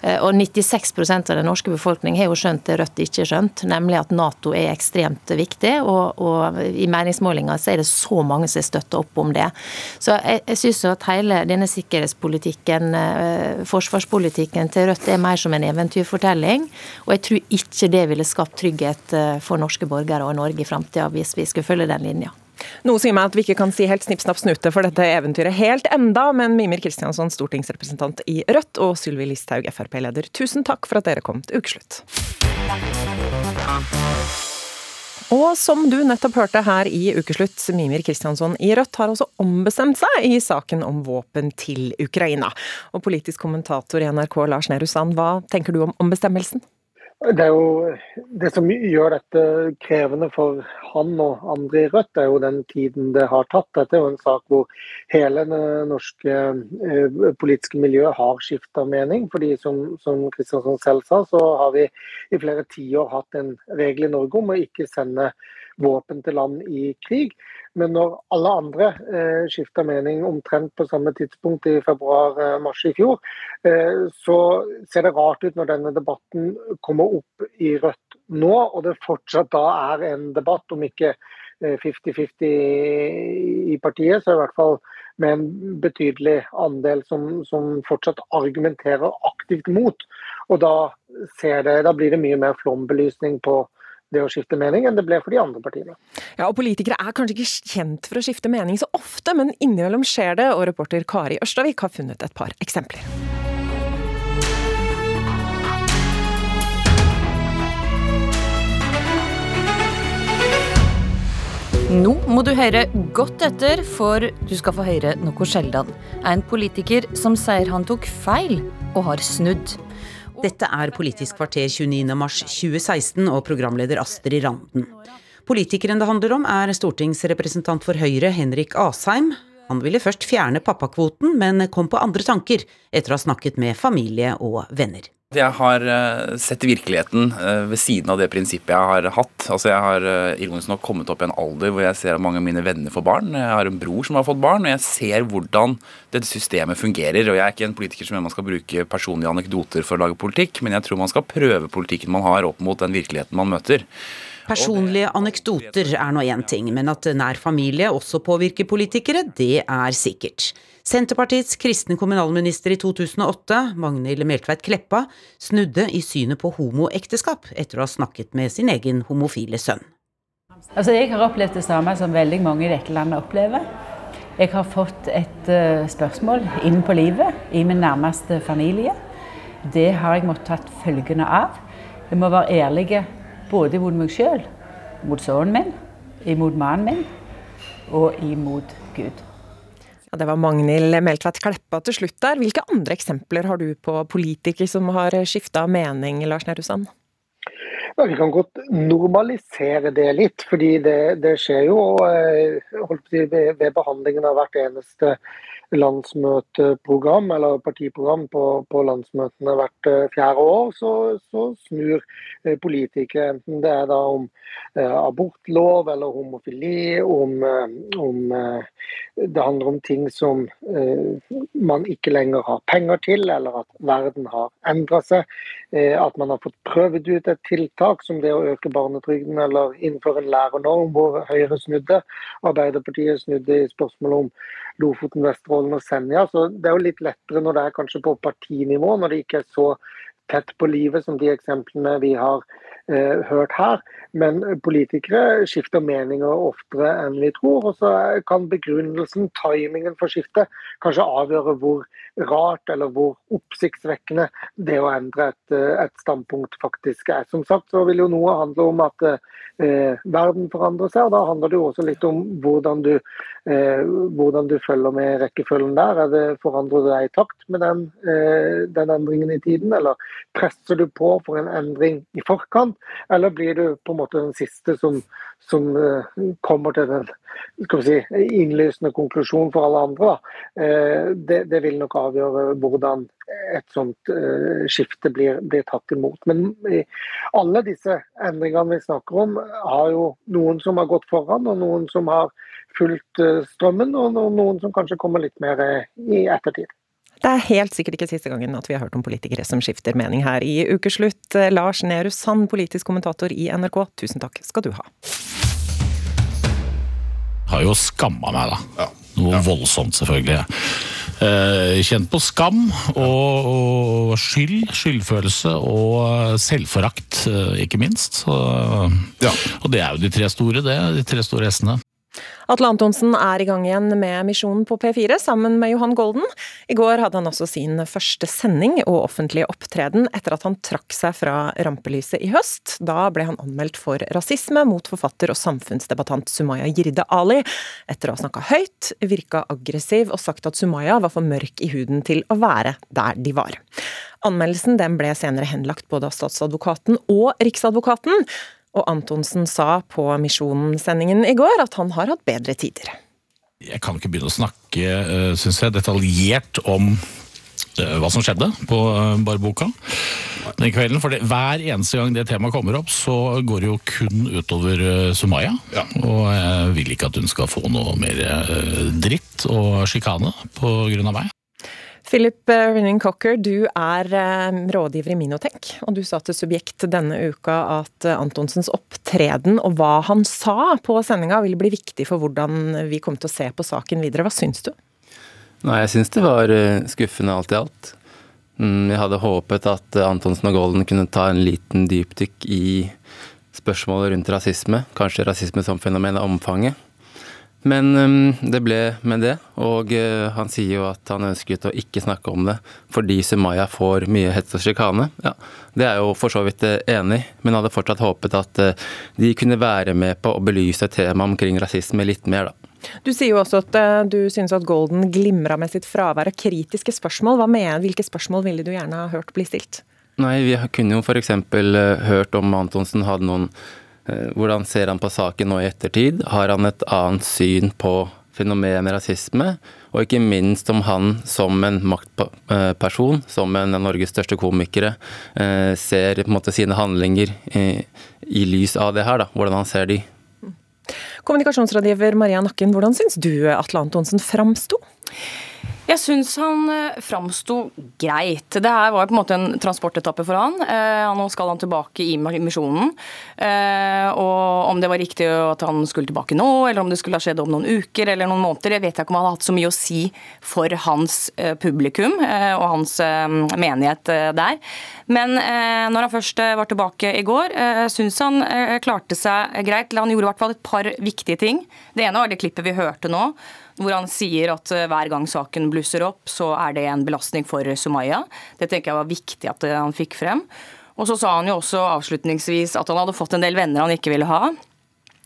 Eh, og 96% av den norske befolkning har jo skjønt det Rødt ikke skjønt, nemlig at Nato er ekstremt viktig. og, og i meningsmålinger så er det så mange som støtter opp om det. Så jeg, jeg syns at hele denne sikkerhetspolitikken, eh, forsvarspolitikken til Rødt er mer som en eventyrfortelling. Og jeg tror ikke det ville skapt trygghet eh, for norske borgere og Norge i framtida hvis vi skulle følge den linja. Noe sier meg at vi ikke kan si helt snipp, snapp, snute for dette eventyret helt enda, men Mimir Kristiansson, stortingsrepresentant i Rødt, og Sylvi Listhaug, Frp-leder, tusen takk for at dere kom til ukeslutt. Og som du nettopp hørte her i Ukeslutt, Mimir Kristiansson i Rødt har også ombestemt seg i saken om våpen til Ukraina. Og politisk kommentator i NRK Lars Nehru Sand, hva tenker du om ombestemmelsen? Det jo det som gjør dette krevende for han og andre i Rødt, er jo den tiden det har tatt. Dette er jo en sak hvor hele det norske eh, politiske miljøet har skifta mening. fordi som, som Kristiansson selv sa, så har vi i flere tiår hatt en regel i Norge om å ikke sende våpen til land i krig. Men når alle andre eh, skifta mening omtrent på samme tidspunkt i februar-mars i fjor, eh, så ser det rart ut når denne debatten kommer opp i Rødt nå, og det fortsatt da er en debatt, om ikke 50-50 eh, i partiet, så i hvert fall med en betydelig andel som, som fortsatt argumenterer aktivt mot. Og da, det, da blir det mye mer flombelysning på det å skifte mening enn det ble for de andre partiene. Ja, og Politikere er kanskje ikke kjent for å skifte mening så ofte, men innimellom skjer det, og reporter Kari Ørstavik har funnet et par eksempler. Nå må du høre godt etter, for du skal få høre noe sjelden. En politiker som sier han tok feil, og har snudd. Dette er Politisk kvarter 29.3.2016 og programleder Astrid Randen. Politikeren det handler om er stortingsrepresentant for Høyre Henrik Asheim. Han ville først fjerne pappakvoten, men kom på andre tanker etter å ha snakket med familie og venner. Jeg har uh, sett virkeligheten uh, ved siden av det prinsippet jeg har hatt. Altså Jeg har uh, ironisk nok kommet opp i en alder hvor jeg ser at mange av mine venner får barn. Jeg har en bror som har fått barn, og jeg ser hvordan dette systemet fungerer. Og Jeg er ikke en politiker som mener man skal bruke personlige anekdoter for å lage politikk, men jeg tror man skal prøve politikken man har opp mot den virkeligheten man møter. Personlige anekdoter er nå én ting, men at nær familie også påvirker politikere, det er sikkert. Senterpartiets kristne kommunalminister i 2008, Magnhild Meltveit Kleppa, snudde i synet på homoekteskap etter å ha snakket med sin egen homofile sønn. Altså, jeg har opplevd det samme som veldig mange i dette landet opplever. Jeg har fått et uh, spørsmål inn på livet i min nærmeste familie. Det har jeg måttet tatt følgene av. Jeg må være ærlig både mot meg sjøl, mot sønnen min, imot mannen min og imot Gud. Ja, det var Magnhild Meltveit Kleppa til slutt der. Hvilke andre eksempler har du på politikere som har skifta mening, Lars Nehru Sand? Ja, vi kan godt normalisere det litt, fordi det, det skjer jo si, ved, ved, behandlingen av hvert eneste landsmøteprogram eller partiprogram på, på landsmøtene hvert eh, fjerde år, så, så, snur eh, politikere, enten det er da om eh, abortlov eller homofili, om, om det handler om ting som man ikke lenger har penger til, eller at verden har endra seg. At man har fått prøvd ut et tiltak som det å øke barnetrygden eller innføre en lærernorm, hvor Høyre snudde. Arbeiderpartiet snudde i spørsmålet om Lofoten, Vesterålen og Senja. Så det er jo litt lettere når det er kanskje på partinivå, når det ikke er så tett på livet som de eksemplene vi har eh, hørt her. Men politikere skifter meninger oftere enn vi tror. Og så kan begrunnelsen, timingen for skiftet, kanskje avgjøre hvor rart eller hvor oppsiktsvekkende det å endre et, et standpunkt faktisk er. Som sagt så vil jo noe handle om at eh, verden forandrer seg, og da handler det jo også litt om hvordan du, eh, hvordan du følger med rekkefølgen der. Er det Forandrer du deg i takt med den, eh, den endringen i tiden, eller presser du på for en endring i forkant, eller blir du på en måte den siste som, som uh, kommer til den si, innlysende konklusjonen for alle andre. Uh, det, det, vil nok avgjøre hvordan et sånt uh, skifte blir, blir, tatt imot. Men alle disse endringene vi snakker om, har jo noen som har gått foran, og noen som har fulgt strømmen, og noen som kanskje kommer litt mer i ettertid. Det er helt sikkert ikke siste gangen at vi har hørt om politikere som skifter mening her i Ukeslutt. Lars Nehru Sand, politisk kommentator i NRK, tusen takk skal du ha. Jeg Har jo skamma meg, da. Noe ja. voldsomt, selvfølgelig. Eh, kjent på skam og, og, skyld, skyldfølelse og selvforakt, eh, ikke minst. Så, ja. Og det er jo de tre store, det. De tre store s-ene. Atle Antonsen er i gang igjen med Misjonen på P4 sammen med Johan Golden. I går hadde han også sin første sending og offentlige opptreden etter at han trakk seg fra rampelyset i høst. Da ble han anmeldt for rasisme mot forfatter og samfunnsdebattant Sumaya Jirde Ali, etter å ha snakka høyt, virka aggressiv og sagt at Sumaya var for mørk i huden til å være der de var. Anmeldelsen ble senere henlagt både av statsadvokaten og Riksadvokaten. Og Antonsen sa på Misjonen-sendingen i går at han har hatt bedre tider. Jeg kan ikke begynne å snakke eh, synes jeg, detaljert om eh, hva som skjedde på eh, barboka den kvelden. For det, hver eneste gang det temaet kommer opp, så går det jo kun utover Sumaya. Ja. Og jeg vil ikke at hun skal få noe mer dritt og sjikane på grunn av meg. Philip eh, Rinning Cocker, du er eh, rådgiver i Minotenk, og du sa til Subjekt denne uka at eh, Antonsens opptreden og hva han sa på sendinga vil bli viktig for hvordan vi kommer til å se på saken videre. Hva syns du? Nei, jeg syns det var skuffende alt i alt. Mm, jeg hadde håpet at Antonsen og Golden kunne ta en liten dypdykk i spørsmålet rundt rasisme, kanskje rasisme som fenomen og omfanget. Men um, det ble med det, og uh, han sier jo at han ønsket å ikke snakke om det fordi Sumaya får mye hets og sjikane. Ja, det er jo for så vidt uh, enig men hadde fortsatt håpet at uh, de kunne være med på å belyse temaet omkring rasisme litt mer, da. Du sier jo også at du synes at Golden glimra med sitt fravær av kritiske spørsmål. Mener, Hvilke spørsmål ville du gjerne ha hørt bli stilt? Nei, Vi kunne jo f.eks. hørt om Antonsen hadde noen hvordan ser han på saken nå i ettertid? Har han et annet syn på fenomenet rasisme? Og ikke minst om han som en maktperson, som en av Norges største komikere, eh, ser på en måte sine handlinger i, i lys av det her, da, hvordan han ser de. Kommunikasjonsrådgiver Maria Nakken, hvordan syns du Atle Antonsen framsto? Jeg syns han eh, framsto greit. Det her var på en måte en transportetappe for han. Eh, nå skal han tilbake i misjonen. Eh, og om det var riktig at han skulle tilbake nå, eller om det skulle ha skjedd om noen uker eller noen måneder, jeg vet ikke om han har hatt så mye å si for hans publikum og hans menighet der. Men når han først var tilbake i går, syns han klarte seg greit. Han gjorde i hvert fall et par viktige ting. Det ene var det klippet vi hørte nå hvor han sier at eh, hver gang saken blusser opp, så er det en belastning for Sumaya. Det tenker jeg var viktig at eh, han fikk frem. Og så sa han jo også avslutningsvis at han hadde fått en del venner han ikke ville ha.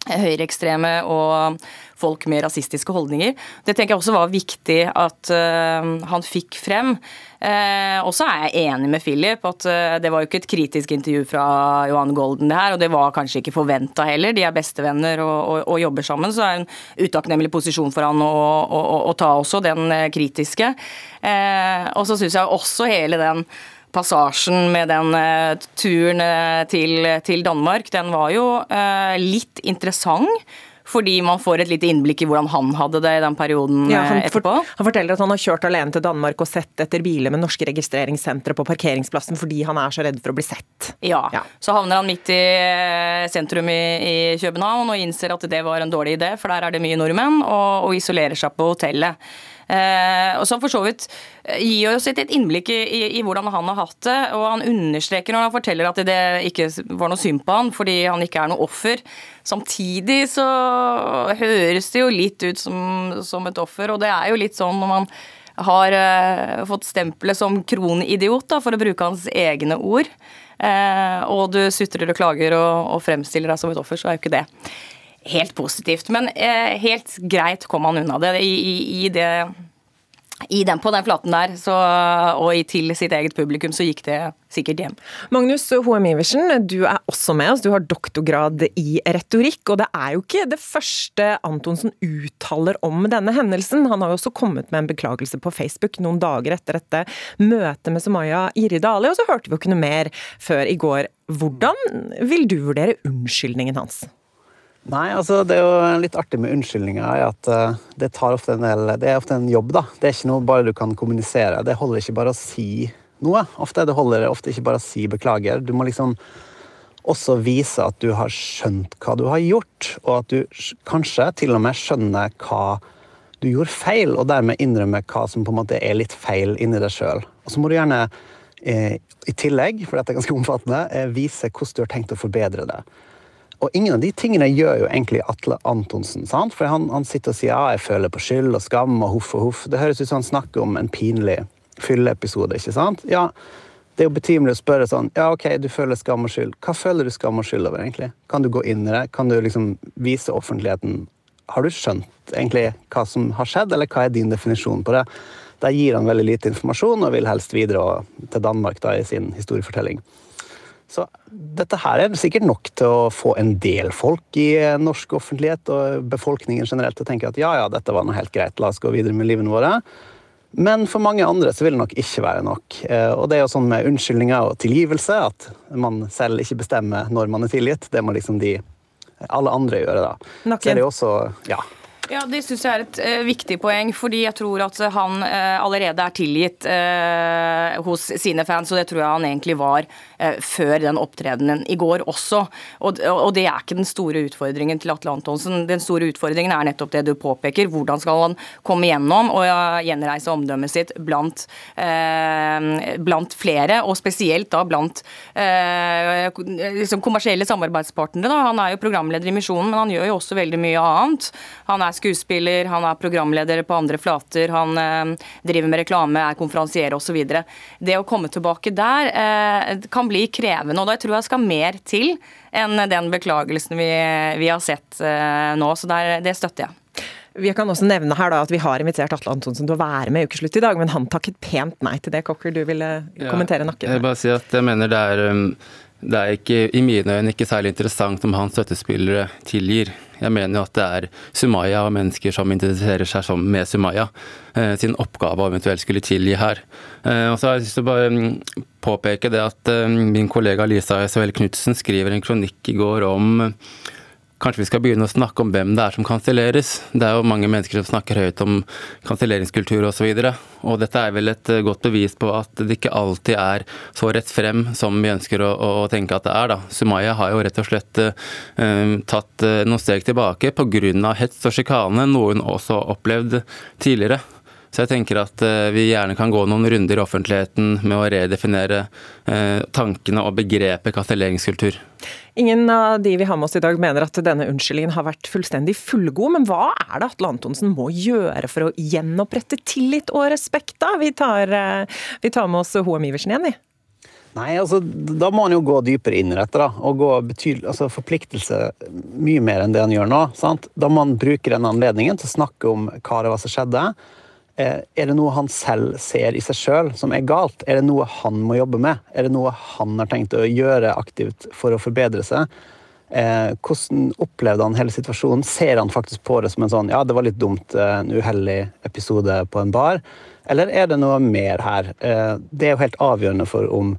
høyreekstreme og folk med rasistiske holdninger. Det tenker jeg også var viktig at uh, han fikk frem. Uh, og så er jeg enig med Philip at uh, det var jo ikke et kritisk intervju fra Johan Golden, det her, og det var kanskje ikke forventa heller. De er bestevenner og, og, og, jobber sammen, så det er en utakknemlig posisjon for han å, å, å ta også den kritiske. og så syns jeg også hele den passasjen med den turen til, til, Danmark, den var jo litt interessant fordi man får et lite innblikk i hvordan han hadde det i den perioden ja, han etterpå. han forteller at han har kjørt alene til Danmark og sett etter biler med norske registreringssentre på parkeringsplassen fordi han er så redd for å bli sett. Ja, ja. så havner han midt i eh, sentrum i, i, København og innser at det var en dårlig idé, for der er det mye nordmenn, og, og isolerer seg på hotellet. Eh, og så for så vidt eh, gir oss et innblikk i, i, i, hvordan han har hatt det. Og han understreker når han forteller at det ikke var noe synd på han fordi han ikke er noe offer. Samtidig så høres det jo litt ut som, som et offer, og det er jo litt sånn når man har eh, fått stempelet som kronidiot, da, for å bruke hans egne ord, Eh, og du sutrer og klager og, og fremstiller deg som et offer, så er jo ikke det helt positivt. Men eh, helt greit kom han unna det. I, i, i det i den, på den flaten der, så, og til sitt eget publikum, så gikk det sikkert hjem. Magnus Hoem Iversen, du er også med oss. Du har doktorgrad i retorikk. Og det er jo ikke det første Antonsen uttaler om denne hendelsen. Han har jo også kommet med en beklagelse på Facebook noen dager etter dette møtet med Sumaya Iridali, og så hørte vi jo ikke noe mer før i går. Hvordan vil du vurdere unnskyldningen hans? Nei, altså det er jo litt artig med unnskyldninger at uh, det del Det er ofte en jobb, da. Det er ikke noe bare du kan kommunisere. Det holder ikke bare å si noe. Ofte det holder ofte ikke bare å si beklager. Du må liksom også vise at du har skjønt hva du har gjort, og at du kanskje til og med skjønner hva du gjorde feil, og dermed innrømme hva som på en måte er litt feil inni deg sjøl. Og så må du gjerne eh, i tillegg, for dette er ganske omfattende, eh, vise hvordan du har tenkt å forbedre det. Og ingen av de tingene gjør jo egentlig Atle Antonsen. sant? For han, han sitter og sier ja, jeg føler på skyld og skam og huff og huff. Det høres ut som han snakker om en pinlig fylleepisode, ikke sant? Ja, det er jo betimelig å spørre sånn Ja, OK, du føler skam og skyld. Hva føler du skam og skyld over, egentlig? Kan du gå inn i det? Kan du liksom vise offentligheten Har du skjønt egentlig hva som har skjedd, eller hva er din definisjon på det? Der gir han veldig lite informasjon og vil helst videre til Danmark da, i sin historiefortelling. Så dette her er sikkert nok til å få en del folk i norsk offentlighet og befolkningen generelt til å tenke at ja, ja, dette var noe helt greit, la oss gå videre med livene våre. Men for mange andre så vil det nok ikke være nok. Eh, og det er jo sånn med unnskyldninger og tilgivelse at man selv ikke bestemmer når man er tilgitt. Det må liksom de alle andre gjøre, da. Nakken. Så er det også, ja, ja, Det syns jeg er et uh, viktig poeng, fordi jeg tror at han uh, allerede er tilgitt uh, hos sine fans, og det tror jeg han egentlig var før den opptredenen i går også. Og, og, det er ikke den store utfordringen til Atle Antonsen. Den store utfordringen er nettopp det du påpeker. Hvordan skal han komme gjennom og gjenreise omdømmet sitt blant, blant flere, og spesielt da blant liksom kommersielle samarbeidspartnere. Da. Han er jo programleder i Misjonen, men han gjør jo også veldig mye annet. Han er skuespiller, han er programleder på andre flater, han eh, driver med reklame, er konferansier osv. Det å komme tilbake der eh, kan bli krevende, og da tror jeg skal mer til enn den beklagelsen vi, vi har sett eh, nå. Så der, det støtter jeg. Vi kan også nevne her da at vi har invitert Atle Antonsen til å være med i Ukeslutt i dag, men han takket pent nei til det. Cocker, du ville kommentere nakken? Ja, jeg bare si at jeg mener det er um det er ikke, i mine øyne ikke særlig interessant om hans støttespillere tilgir. Jeg mener at det er Sumaya og mennesker som identifiserer seg med Sumaya, eh, sin oppgave å eventuelt skulle tilgi her. Eh, og så har jeg lyst til å bare mm, påpeke det at eh, min kollega Lisa Isabel Knutsen skriver en kronikk i går om Kanskje vi skal begynne å snakke om hvem det er som kanselleres. Det er jo mange mennesker som snakker høyt om kanselleringskultur osv. Og, så og dette er vel et godt bevis på at det ikke alltid er så rett frem som vi ønsker å, å tenke at det er. da. Sumaya har jo rett og slett uh, tatt noen steg tilbake pga. hets og sjikane, noe hun også opplevde opplevd tidligere. Så jeg tenker at uh, vi gjerne kan gå noen runder i offentligheten med å redefinere tankene og begrepet kasteleringskultur. Ingen av de vi har med oss i dag mener at denne unnskyldningen har vært fullstendig fullgod, men hva er det Atle Antonsen må gjøre for å gjenopprette tillit og respekt, da? Vi tar, eh, vi tar med oss Hoem Iversen igjen, vi. Nei, altså, Da må han jo gå dypere inn i dette. da, og gå betydelig, altså Forpliktelse mye mer enn det han gjør nå. sant? Da må han bruke denne anledningen til å snakke om hva det var som skjedde. Eh, er det noe han selv ser i seg sjøl som er galt? Er det noe han må jobbe med? Er det noe han har tenkt å gjøre aktivt for å forbedre seg? Eh, hvordan opplevde han hele situasjonen? Ser han faktisk på det som en sånn ja, det var litt dumt, eh, en uheldig episode på en bar? Eller er det noe mer her? Det er jo helt avgjørende for om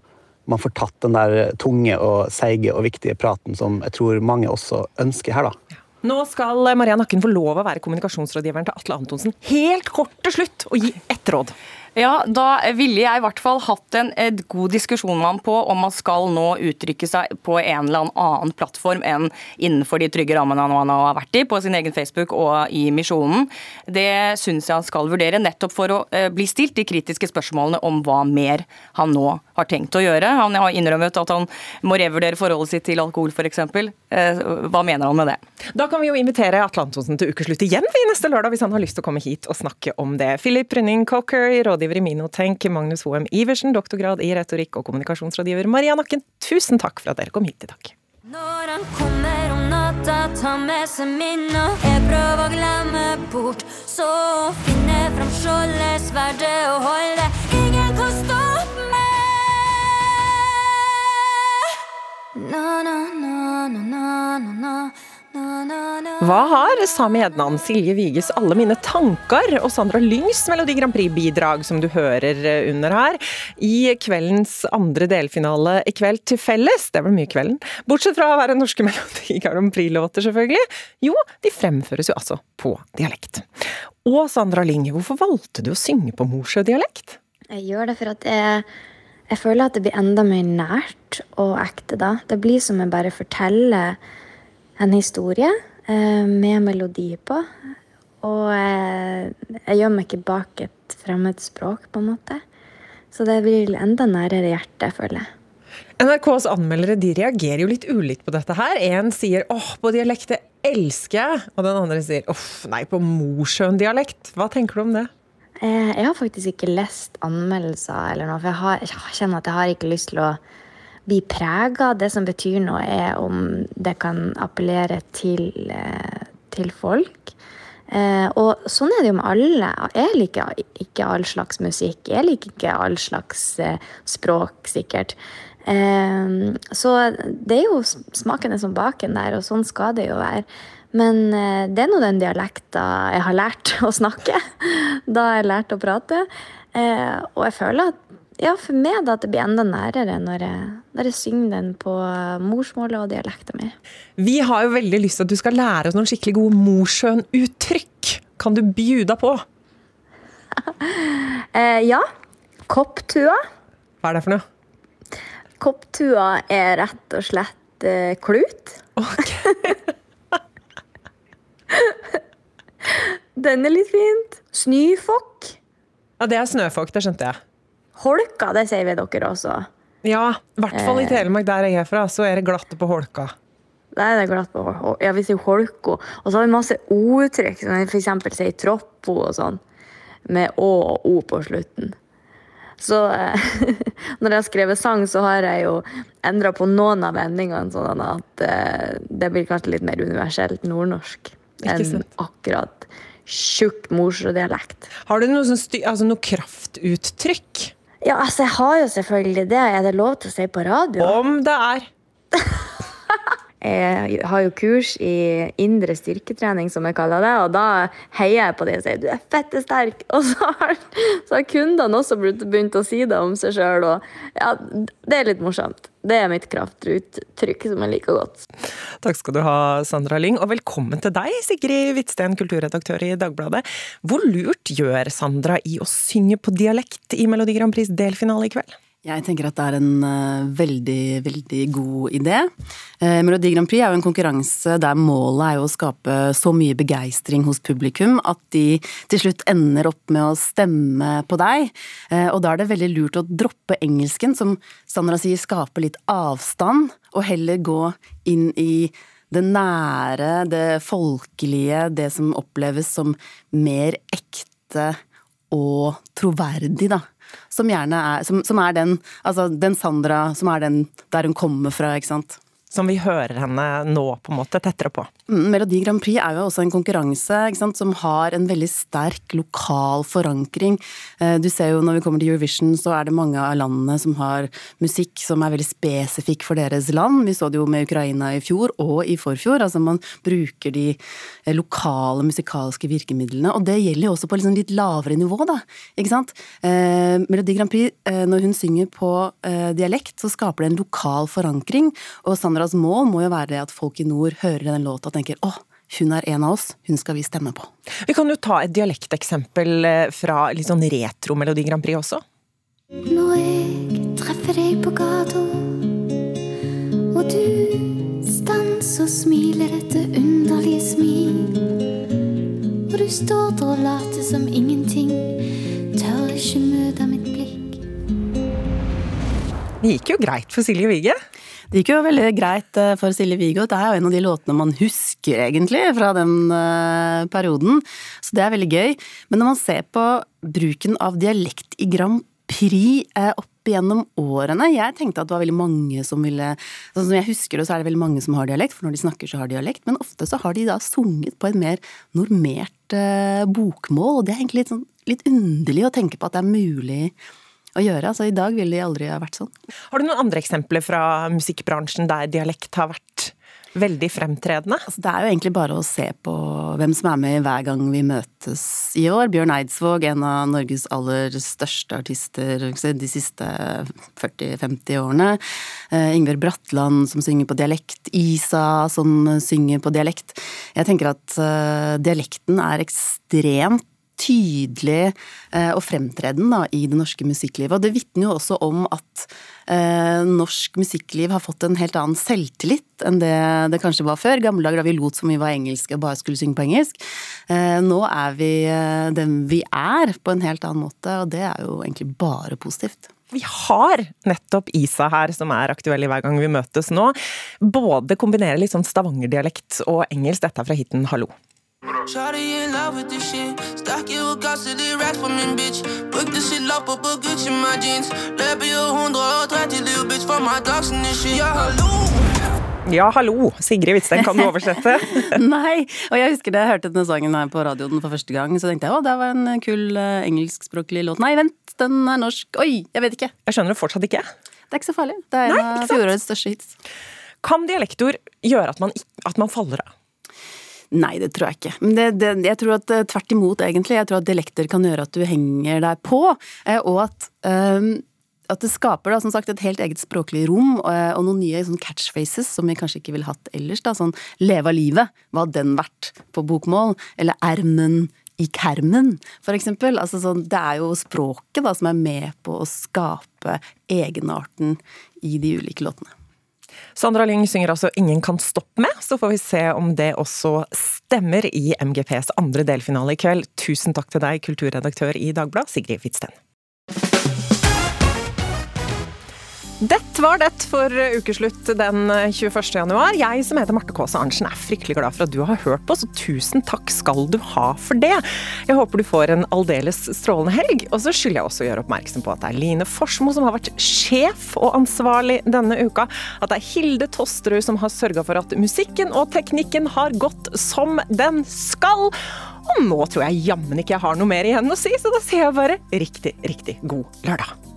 man får tatt den der tunge og seige og viktige praten som jeg tror mange også ønsker her, da. Nå skal Maria Nakken få lov å være kommunikasjonsrådgiveren til Atle Antonsen. Helt kort til slutt, og gi ett råd. Ja, Da ville jeg i hvert fall hatt en, god diskusjon med ham på om man skal nå uttrykke seg på en eller annen plattform enn innenfor de trygge rammene han har vært i, på sin egen Facebook og i Misjonen. Det syns jeg han skal vurdere, nettopp for å eh, bli stilt de kritiske spørsmålene om hva mer han nå har tenkt å gjøre. Han har innrømmet at han må revurdere forholdet sitt til alkohol f.eks. Eh, hva mener han med det? Da kan vi jo invitere Atle Antonsen til ukeslutt igjen vi neste lørdag, hvis han har lyst til å komme hit og snakke om det. Philip Rynning Cocker, rådgiver i Minotenk, Magnus Hoem Iversen, doktorgrad i retorikk og kommunikasjonsrådgiver Maria Nakken, tusen takk for at dere kom hit i dag. Når han kommer om natta, ta med seg minner. Jeg prøver å glemme bort, så finne fram skjoldet, sverdet og holde. Ingen kan stoppe Hva har Sami Ednan, Silje Viges Alle mine tanker og Sandra Lyngs Melodi Grand Prix-bidrag, som du hører eh, under her, i kveldens andre delfinale i kveld til felles? Det ble mye kvelden? Bortsett fra å være norske Melodi Grand Prix-låter, selvfølgelig. Jo, de fremføres jo altså på dialekt. Og Sandra Lyng, hvorfor valgte du å synge på Mosjø-dialekt? Jeg gjør det for at jeg, jeg føler at det blir enda mer nært og ekte da. Det blir som jeg bare forteller en historie eh, med melodi på. Og eh, jeg gjør meg ikke bak et fremmed språk, på en måte. Så det blir enda nærere hjertet, føler jeg. NRKs anmeldere de reagerer jo litt ulikt på dette her. En sier 'åh, på dialekt det elsker jeg', og den andre sier 'uff, nei, på morsjøen-dialekt. Hva tenker du om det? Eh, jeg har faktisk ikke lest anmeldelser eller noe, for jeg, har, jeg kjenner at jeg har ikke lyst til å bli prega. Det som betyr noe, er om det kan appellere til, eh, til folk. Eh, og sånn er det jo med alle. Jeg liker ikke all slags musikk. Jeg liker ikke all slags eh, språk, sikkert. Eh, så det er jo smaken er som baken der, og sånn skal det jo være. Men eh, det er nå den dialekta jeg har lært å snakke. Da har jeg lært å prate. Eh, og jeg føler at ja, for meg da at det blir enda nærere når jeg, når jeg synger den på morsmålet og dialekta mi. Vi har jo veldig lyst til at du skal lære oss noen skikkelig gode Mosjøen-uttrykk. Kan du bjuda på? eh, ja. Kopptua. Hva er det for noe? Kopptua er rett og slett klut. Okay. den er litt fint. Snøfokk. Ja, det er snøfokk, det skjønte jeg. Holka, det sier vi dere også. Ja, i hvert fall i eh. Telemark, der jeg er fra, så er det glatt på holka. Er det glatt på holka. Ja, vi sier holko. Og så har vi masse ordtrykk, som vi f.eks. sier troppo og sånn. Med å og o på slutten. Så eh, når jeg har skrevet sang, så har jeg jo endra på noen av vendingene, sånn at eh, det blir kanskje litt mer universelt nordnorsk enn akkurat tjukk morsdialekt. Har du noe, sånn altså noe kraftuttrykk? Ja, altså, jeg har jo selvfølgelig det. Er det lov til å si på radio? Om det er. Jeg har jo kurs i indre styrketrening, som jeg kaller det. Og da heier jeg på det og sier 'du er fette sterk'. Og så har, så har kundene også begynt å si det om seg sjøl. Ja, det er litt morsomt. Det er mitt kraftuttrykk som jeg liker godt. Takk skal du ha, Sandra Lyng. Og velkommen til deg, Sigrid Hvitsten, kulturredaktør i Dagbladet. Hvor lurt gjør Sandra i å synge på dialekt i Melodi Grand Prix delfinale i kveld? Jeg tenker at det er en uh, veldig, veldig god idé. Uh, Melodi Grand Prix er jo en konkurranse der målet er jo å skape så mye begeistring hos publikum at de til slutt ender opp med å stemme på deg. Uh, og da er det veldig lurt å droppe engelsken, som Sandra sier skaper litt avstand, og heller gå inn i det nære, det folkelige, det som oppleves som mer ekte og troverdig, da. Som gjerne er som, som er den Altså den Sandra som er den der hun kommer fra, ikke sant. Som vi hører henne nå, på en måte, tettere på. Mm, Melodi Grand Prix er jo også en konkurranse sant, som har en veldig sterk lokal forankring. Eh, Du ser jo når vi kommer til Eurovision, så er det mange av landene som har musikk som er veldig spesifikk for deres land. Vi så det jo med Ukraina i fjor og i forfjor. Altså man bruker de eh, lokale musikalske virkemidlene. Og det gjelder jo også på liksom litt lavere nivå, da. Ikke sant? Eh, Melodi Grand Prix, når hun synger på dialekt, så skaper det en lokal forankring. Og Sandras mål må jo være det at folk i nord hører den låta og tenker åh, hun er en av oss, hun skal vi stemme på. Vi kan jo ta et dialekteksempel eh, fra litt sånn retro Melodi Grand Prix også. Når jeg treffer deg på gata, og du stanser og smiler dette underlige smil. Og du står der og later som ingenting, tør ikke møte mitt blikk. Det gikk jo greit for Silje Vige. Det gikk jo veldig greit eh, for Silje Viggo. Det er jo en av de låtene man husker, egentlig, fra den eh, perioden. Så det er veldig gøy. Men når man ser på bruken av dialekt i Grand Prix eh, opp gjennom årene Jeg tenkte at det var veldig mange som ville Sånn som jeg husker det, så er det veldig mange som har dialekt, for når de snakker, så har de dialekt. Men ofte så har de da sunget på et mer normert bokmål, og det er egentlig litt, sånn, litt underlig å tenke på at det er mulig å gjøre. Altså, I dag ville de aldri ha vært sånn. Har du noen andre eksempler fra musikkbransjen der dialekt har vært veldig fremtredende? Altså, det er jo egentlig bare å se på hvem som er med hver gang vi møtes i år. Bjørn Eidsvåg, en av Norges aller største artister de siste 40-50 årene. Uh, Ingvild Bratland som synger på dialekt. Isa som synger på dialekt. Jeg tenker at uh, dialekten er ekstremt tydelig eh, og fremtreden da, i det norske musikklivet. Og det vitner jo også om at eh, norsk musikkliv har fått en helt annen selvtillit enn det det kanskje var før. Gamle dager da vi lot som vi var engelske og bare skulle synge på engelsk. Eh, nå er vi eh, den vi er på en helt annen måte, og det er jo egentlig bare positivt. Vi har nettopp Isa her, som er aktuell i hver gang vi møtes nå. Både kombinerer litt sånn stavangerdialekt og engelsk. Dette er fra hiten Hallo. Shawty in love with this shit. Stack it with gossip, de racks på min bitch. Brukte shit lapper på Gucci my jeans. Løper jo 130 little bitch, for my dogs and this shit. Ja, hallo! Ja, hallo! Sigrid Hvitsten, kan du oversette? Nei, og jeg husker da jeg hørte denne sangen her på radioen for første gang, så tenkte jeg å, det var en kul uh, engelskspråklig låt. Nei, vent, den er norsk. Oi, jeg vet ikke. Jeg skjønner det fortsatt ikke. Det er ikke så farlig. Det er en av fjorårets største hits. Kan dialektord gjøre at man, at man faller av? Nei, det tror jeg ikke. Men det, det, jeg tror at tvert imot, egentlig. Jeg tror at dialekter kan gjøre at du henger deg på, eh, og at um, at det skaper da, som sagt, et helt eget språklig rom og noen nye sånn catchphrases som vi kanskje ikke ville hatt ellers. da, Sånn 'leve av livet', hva hadde den vært på bokmål? Eller 'ermen i kermen', for eksempel. Altså, sånn, det er jo språket da, som er med på å skape egenarten i de ulike låtene. Sandra Lyng synger altså 'Ingen kan stoppe med', så får vi se om det også stemmer i MGPs andre delfinale i kveld. Tusen takk til deg, kulturredaktør i Dagbladet, Sigrid Hvitsten. Det var det for ukeslutt den 21. januar. Jeg som heter Marte Kaase Arntzen er fryktelig glad for at du har hørt på, så tusen takk skal du ha for det. Jeg håper du får en aldeles strålende helg. Og så skylder jeg også å gjøre oppmerksom på at det er Line Forsmo som har vært sjef og ansvarlig denne uka. At det er Hilde Tosterud som har sørga for at musikken og teknikken har gått som den skal. Og nå tror jeg jammen ikke jeg har noe mer igjen å si, så da sier jeg bare riktig, riktig god lørdag.